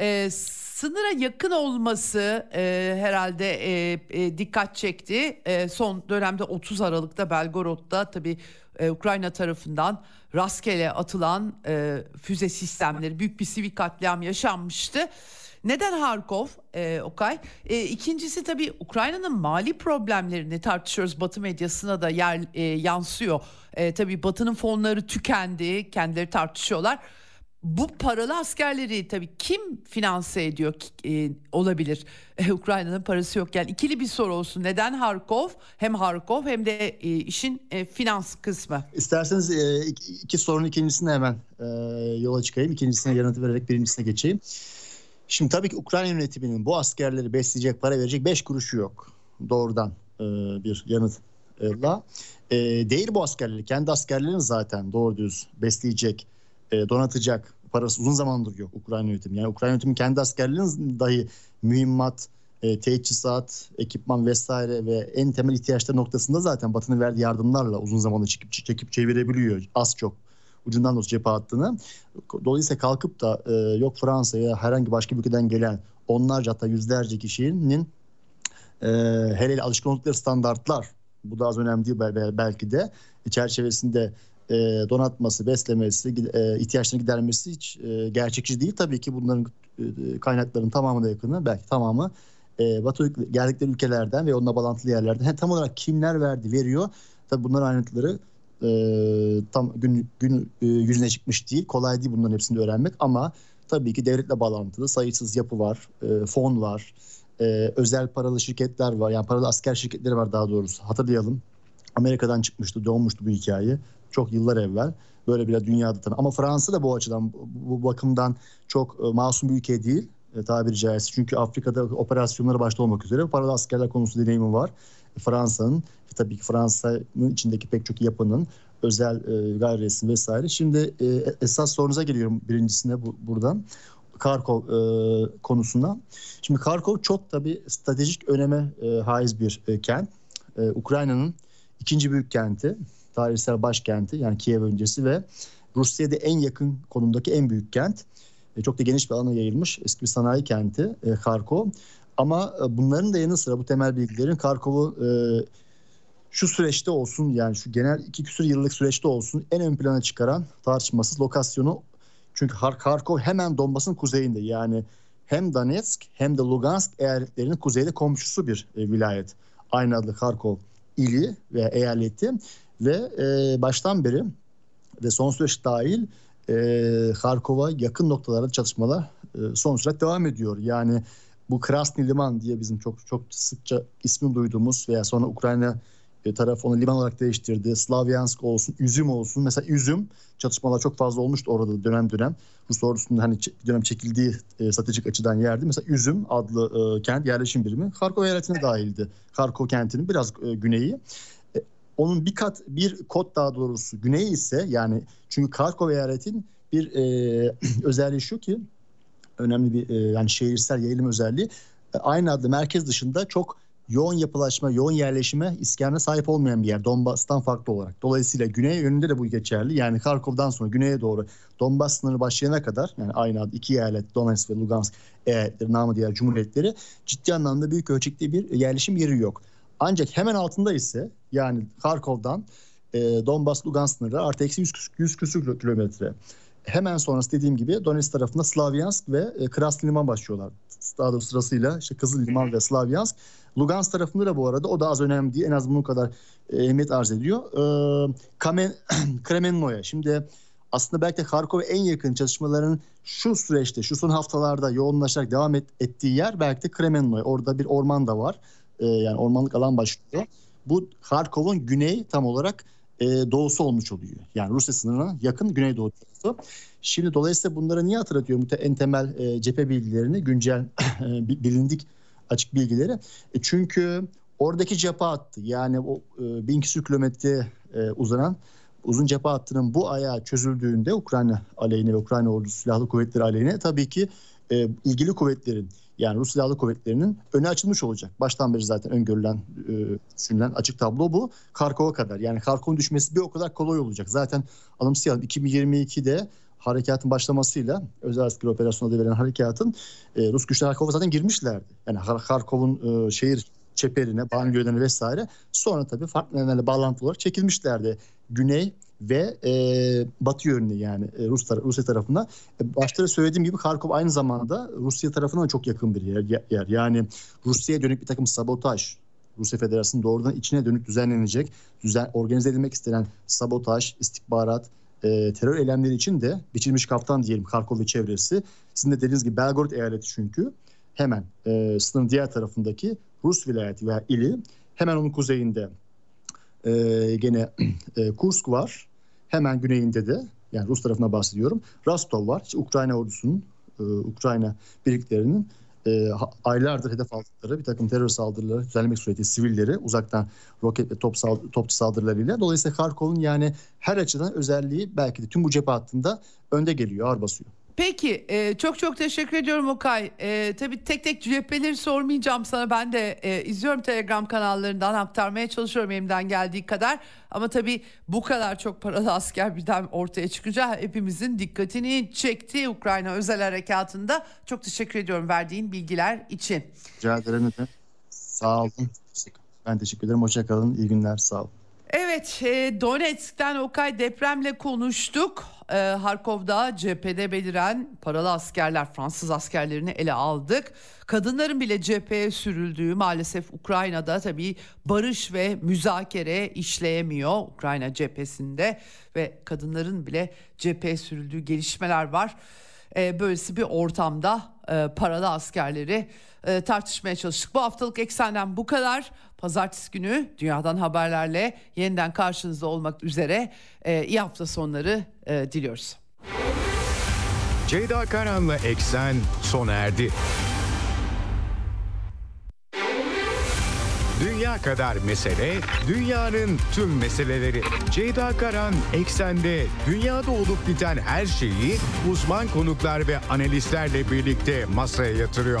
Ee, sınıra yakın olması e, herhalde e, e, dikkat çekti. E, son dönemde 30 Aralık'ta Belgorod'da tabii e, Ukrayna tarafından rastgele atılan e, füze sistemleri büyük bir sivil katliam yaşanmıştı. Neden Harkov, e, Okay? E, ikincisi tabii Ukrayna'nın mali problemlerini tartışıyoruz. Batı medyasına da yer e, yansıyor. E, tabii Batı'nın fonları tükendi, kendileri tartışıyorlar bu paralı askerleri tabii kim finanse ediyor e, olabilir? E, Ukrayna'nın parası yok. Yani ikili bir soru olsun. Neden Harkov? Hem Harkov hem de e, işin e, finans kısmı. İsterseniz e, iki, iki sorunun ikincisine hemen e, yola çıkayım. İkincisine yanıtı vererek birincisine geçeyim. Şimdi tabii ki Ukrayna yönetiminin bu askerleri besleyecek, para verecek beş kuruşu yok. Doğrudan e, bir yanıtla. E, değil bu askerleri. Kendi askerlerini zaten doğru düz besleyecek e, donatacak parası uzun zamandır yok Ukrayna yönetimi. Yani Ukrayna yönetimi kendi askerlerinin dahi mühimmat, e, teçhizat, ekipman vesaire ve en temel ihtiyaçları noktasında zaten Batı'nın verdiği yardımlarla uzun zamandır çekip, çekip çevirebiliyor az çok ucundan da cephe hattını. Dolayısıyla kalkıp da e, yok Fransa'ya herhangi başka bir ülkeden gelen onlarca hatta yüzlerce kişinin e, hele hele alışkın oldukları standartlar bu da az önemli değil belki de çerçevesinde e, donatması, beslemesi, e, ihtiyaçlarını gidermesi hiç e, gerçekçi değil. Tabii ki bunların e, kaynakların tamamına yakını belki tamamı e, Batı geldikleri ülkelerden ve onunla bağlantılı yerlerden. He, tam olarak kimler verdi, veriyor. Tabii bunların ayrıntıları e, tam gün, gün e, yüzüne çıkmış değil. Kolay değil bunların hepsini öğrenmek ama tabii ki devletle bağlantılı sayısız yapı var, e, fon var, e, özel paralı şirketler var. Yani paralı asker şirketleri var daha doğrusu. Hatırlayalım. Amerika'dan çıkmıştı, doğmuştu bu hikaye. Çok yıllar evvel. Böyle bile dünyada tanı. Ama Fransa da bu açıdan bu bakımdan çok e, masum bir ülke değil e, tabiri caizse. Çünkü Afrika'da operasyonları başta olmak üzere paralı askerler konusu deneyimi var. Fransa'nın tabii ki Fransa'nın içindeki pek çok yapının özel e, vesaire. Şimdi e, esas sorunuza geliyorum birincisine bu, buradan. Karkov e, konusuna. Şimdi Karkov çok tabii stratejik öneme e, haiz bir e, kent. E, Ukrayna'nın ikinci büyük kenti tarihsel başkenti yani Kiev öncesi ve Rusya'da en yakın konumdaki en büyük kent. E, çok da geniş bir alana yayılmış eski bir sanayi kenti e, Kharkov. Ama e, bunların da yanı sıra bu temel bilgilerin Kharkov'u e, şu süreçte olsun yani şu genel iki küsur yıllık süreçte olsun en ön plana çıkaran tartışmasız lokasyonu. Çünkü Kharkov hemen Donbas'ın kuzeyinde yani hem Donetsk hem de Lugansk eyaletlerinin kuzeyde komşusu bir e, vilayet. Aynı adlı Kharkov ili ve eyaleti ve e, baştan beri ve son süreç dahil e, Kharkov'a yakın noktalarda çalışmalar e, son süreç devam ediyor. Yani bu Krasny Liman diye bizim çok çok sıkça ismi duyduğumuz veya sonra Ukrayna e, tarafı onu liman olarak değiştirdi. Slavyansk olsun, Üzüm olsun. Mesela Üzüm çatışmalar çok fazla olmuştu orada dönem dönem. Rus ordusunun hani dönem çekildiği e, stratejik açıdan yerdi. Mesela Üzüm adlı e, kent yerleşim birimi Kharkov eyaletine dahildi. Kharkov kentinin biraz e, güneyi. Onun bir kat bir kod daha doğrusu güneyi ise yani çünkü Kharkov eyaletin bir e, özelliği şu ki önemli bir e, yani şehirsel yayılım özelliği e, aynı adlı merkez dışında çok yoğun yapılaşma, yoğun yerleşime iskanına sahip olmayan bir yer Donbas'tan farklı olarak. Dolayısıyla güney yönünde de bu geçerli. Yani Kharkov'dan sonra güneye doğru Donbas sınırı başlayana kadar yani aynı adı iki eyalet Donetsk ve Lugansk eyaletleri namı diğer cumhuriyetleri ciddi anlamda büyük ölçekli bir yerleşim yeri yok. Ancak hemen altında ise yani Kharkov'dan e, Donbas Lugansk sınırları artı eksi 100, 100 küsür kilometre. Hemen sonrası dediğim gibi Donetsk tarafında Slavyansk ve e, Krasny Liman başlıyorlar. Daha doğrusu sırasıyla işte Kızıl Liman ve Slavyansk. Lugansk tarafında da bu arada o da az önemli değil. En az bunun kadar e, ehemmiyet arz ediyor. E, Kamen, Kremenno'ya. Şimdi aslında belki de Kharkov'a en yakın çalışmaların şu süreçte, şu son haftalarda yoğunlaşarak devam et, ettiği yer belki de Kremenno'ya. Orada bir orman da var. E, yani ormanlık alan başlıyor. Bu Kharkov'un güney tam olarak e, doğusu olmuş oluyor. Yani Rusya sınırına yakın güneydoğu tarafı. Şimdi dolayısıyla bunları niye hatırlatıyorum? Bu en temel e, cephe bilgilerini, güncel e, bilindik açık bilgileri. E, çünkü oradaki cephe hattı yani o e, bin küsur kilometre e, uzanan uzun cephe hattının bu ayağı çözüldüğünde Ukrayna aleyhine ve Ukrayna ordusu silahlı kuvvetleri aleyhine tabii ki e, ilgili kuvvetlerin yani Rus Silahlı Kuvvetleri'nin önü açılmış olacak. Baştan beri zaten öngörülen, e, düşünülen açık tablo bu. Karkov'a kadar. Yani Karkov'un düşmesi bir o kadar kolay olacak. Zaten anımsayalım 2022'de harekatın başlamasıyla özel askeri operasyon adı verilen harekatın e, Rus güçler Harkov'a zaten girmişlerdi. Yani Harkov'un e, şehir çeperine, bangöllerine vesaire. Sonra tabii farklı nedenlerle bağlantılı olarak çekilmişlerdi. Güney ve e, batı yönlü yani e, Rus tar- Rusya tarafına. E, başta da söylediğim gibi Kharkov aynı zamanda Rusya tarafına çok yakın bir yer. yer. Yani Rusya'ya dönük bir takım sabotaj, Rusya Federasyonu doğrudan içine dönük düzenlenecek, düzen, organize edilmek istenen sabotaj, istihbarat, e, terör eylemleri için de biçilmiş kaptan diyelim Kharkov ve çevresi. Sizin de dediğiniz gibi Belgorod eyaleti çünkü hemen e, sınırın diğer tarafındaki Rus vilayeti veya ili hemen onun kuzeyinde e, gene e, Kursk var. Hemen güneyinde de yani Rus tarafına bahsediyorum. Rostov var. İşte Ukrayna ordusunun, e, Ukrayna birliklerinin e, aylardır hedef aldıkları bir takım terör saldırıları düzenlemek suretiyle sivilleri uzaktan roket ve top sald- topçu saldırılarıyla. Dolayısıyla Kharkov'un yani her açıdan özelliği belki de tüm bu cephe hattında önde geliyor, ağır basıyor. Peki e, çok çok teşekkür ediyorum Okay. E, tabii tek tek cepheleri sormayacağım sana. Ben de e, izliyorum Telegram kanallarından aktarmaya çalışıyorum elimden geldiği kadar. Ama tabii bu kadar çok paralı asker birden ortaya çıkınca hepimizin dikkatini çekti Ukrayna özel harekatında. Çok teşekkür ediyorum verdiğin bilgiler için. Rica ederim. Sağ olun. Ben teşekkür ederim. Hoşçakalın. İyi günler. Sağ olun. Evet, e, Donetsk'ten Okay depremle konuştuk. E, Harkov'da cephede beliren paralı askerler, Fransız askerlerini ele aldık. Kadınların bile cepheye sürüldüğü maalesef Ukrayna'da tabii barış ve müzakere işleyemiyor Ukrayna cephesinde ve kadınların bile cepheye sürüldüğü gelişmeler var. E, böylesi bir ortamda paralı askerleri tartışmaya çalıştık. Bu haftalık eksenden bu kadar. Pazartesi günü dünyadan haberlerle yeniden karşınızda olmak üzere e, iyi hafta sonları e, diliyoruz. Ceyda Karan'la Eksen sona erdi. Dünya kadar mesele, dünyanın tüm meseleleri. Ceyda Karan Eksen'de dünyada olup biten her şeyi uzman konuklar ve analistlerle birlikte masaya yatırıyor.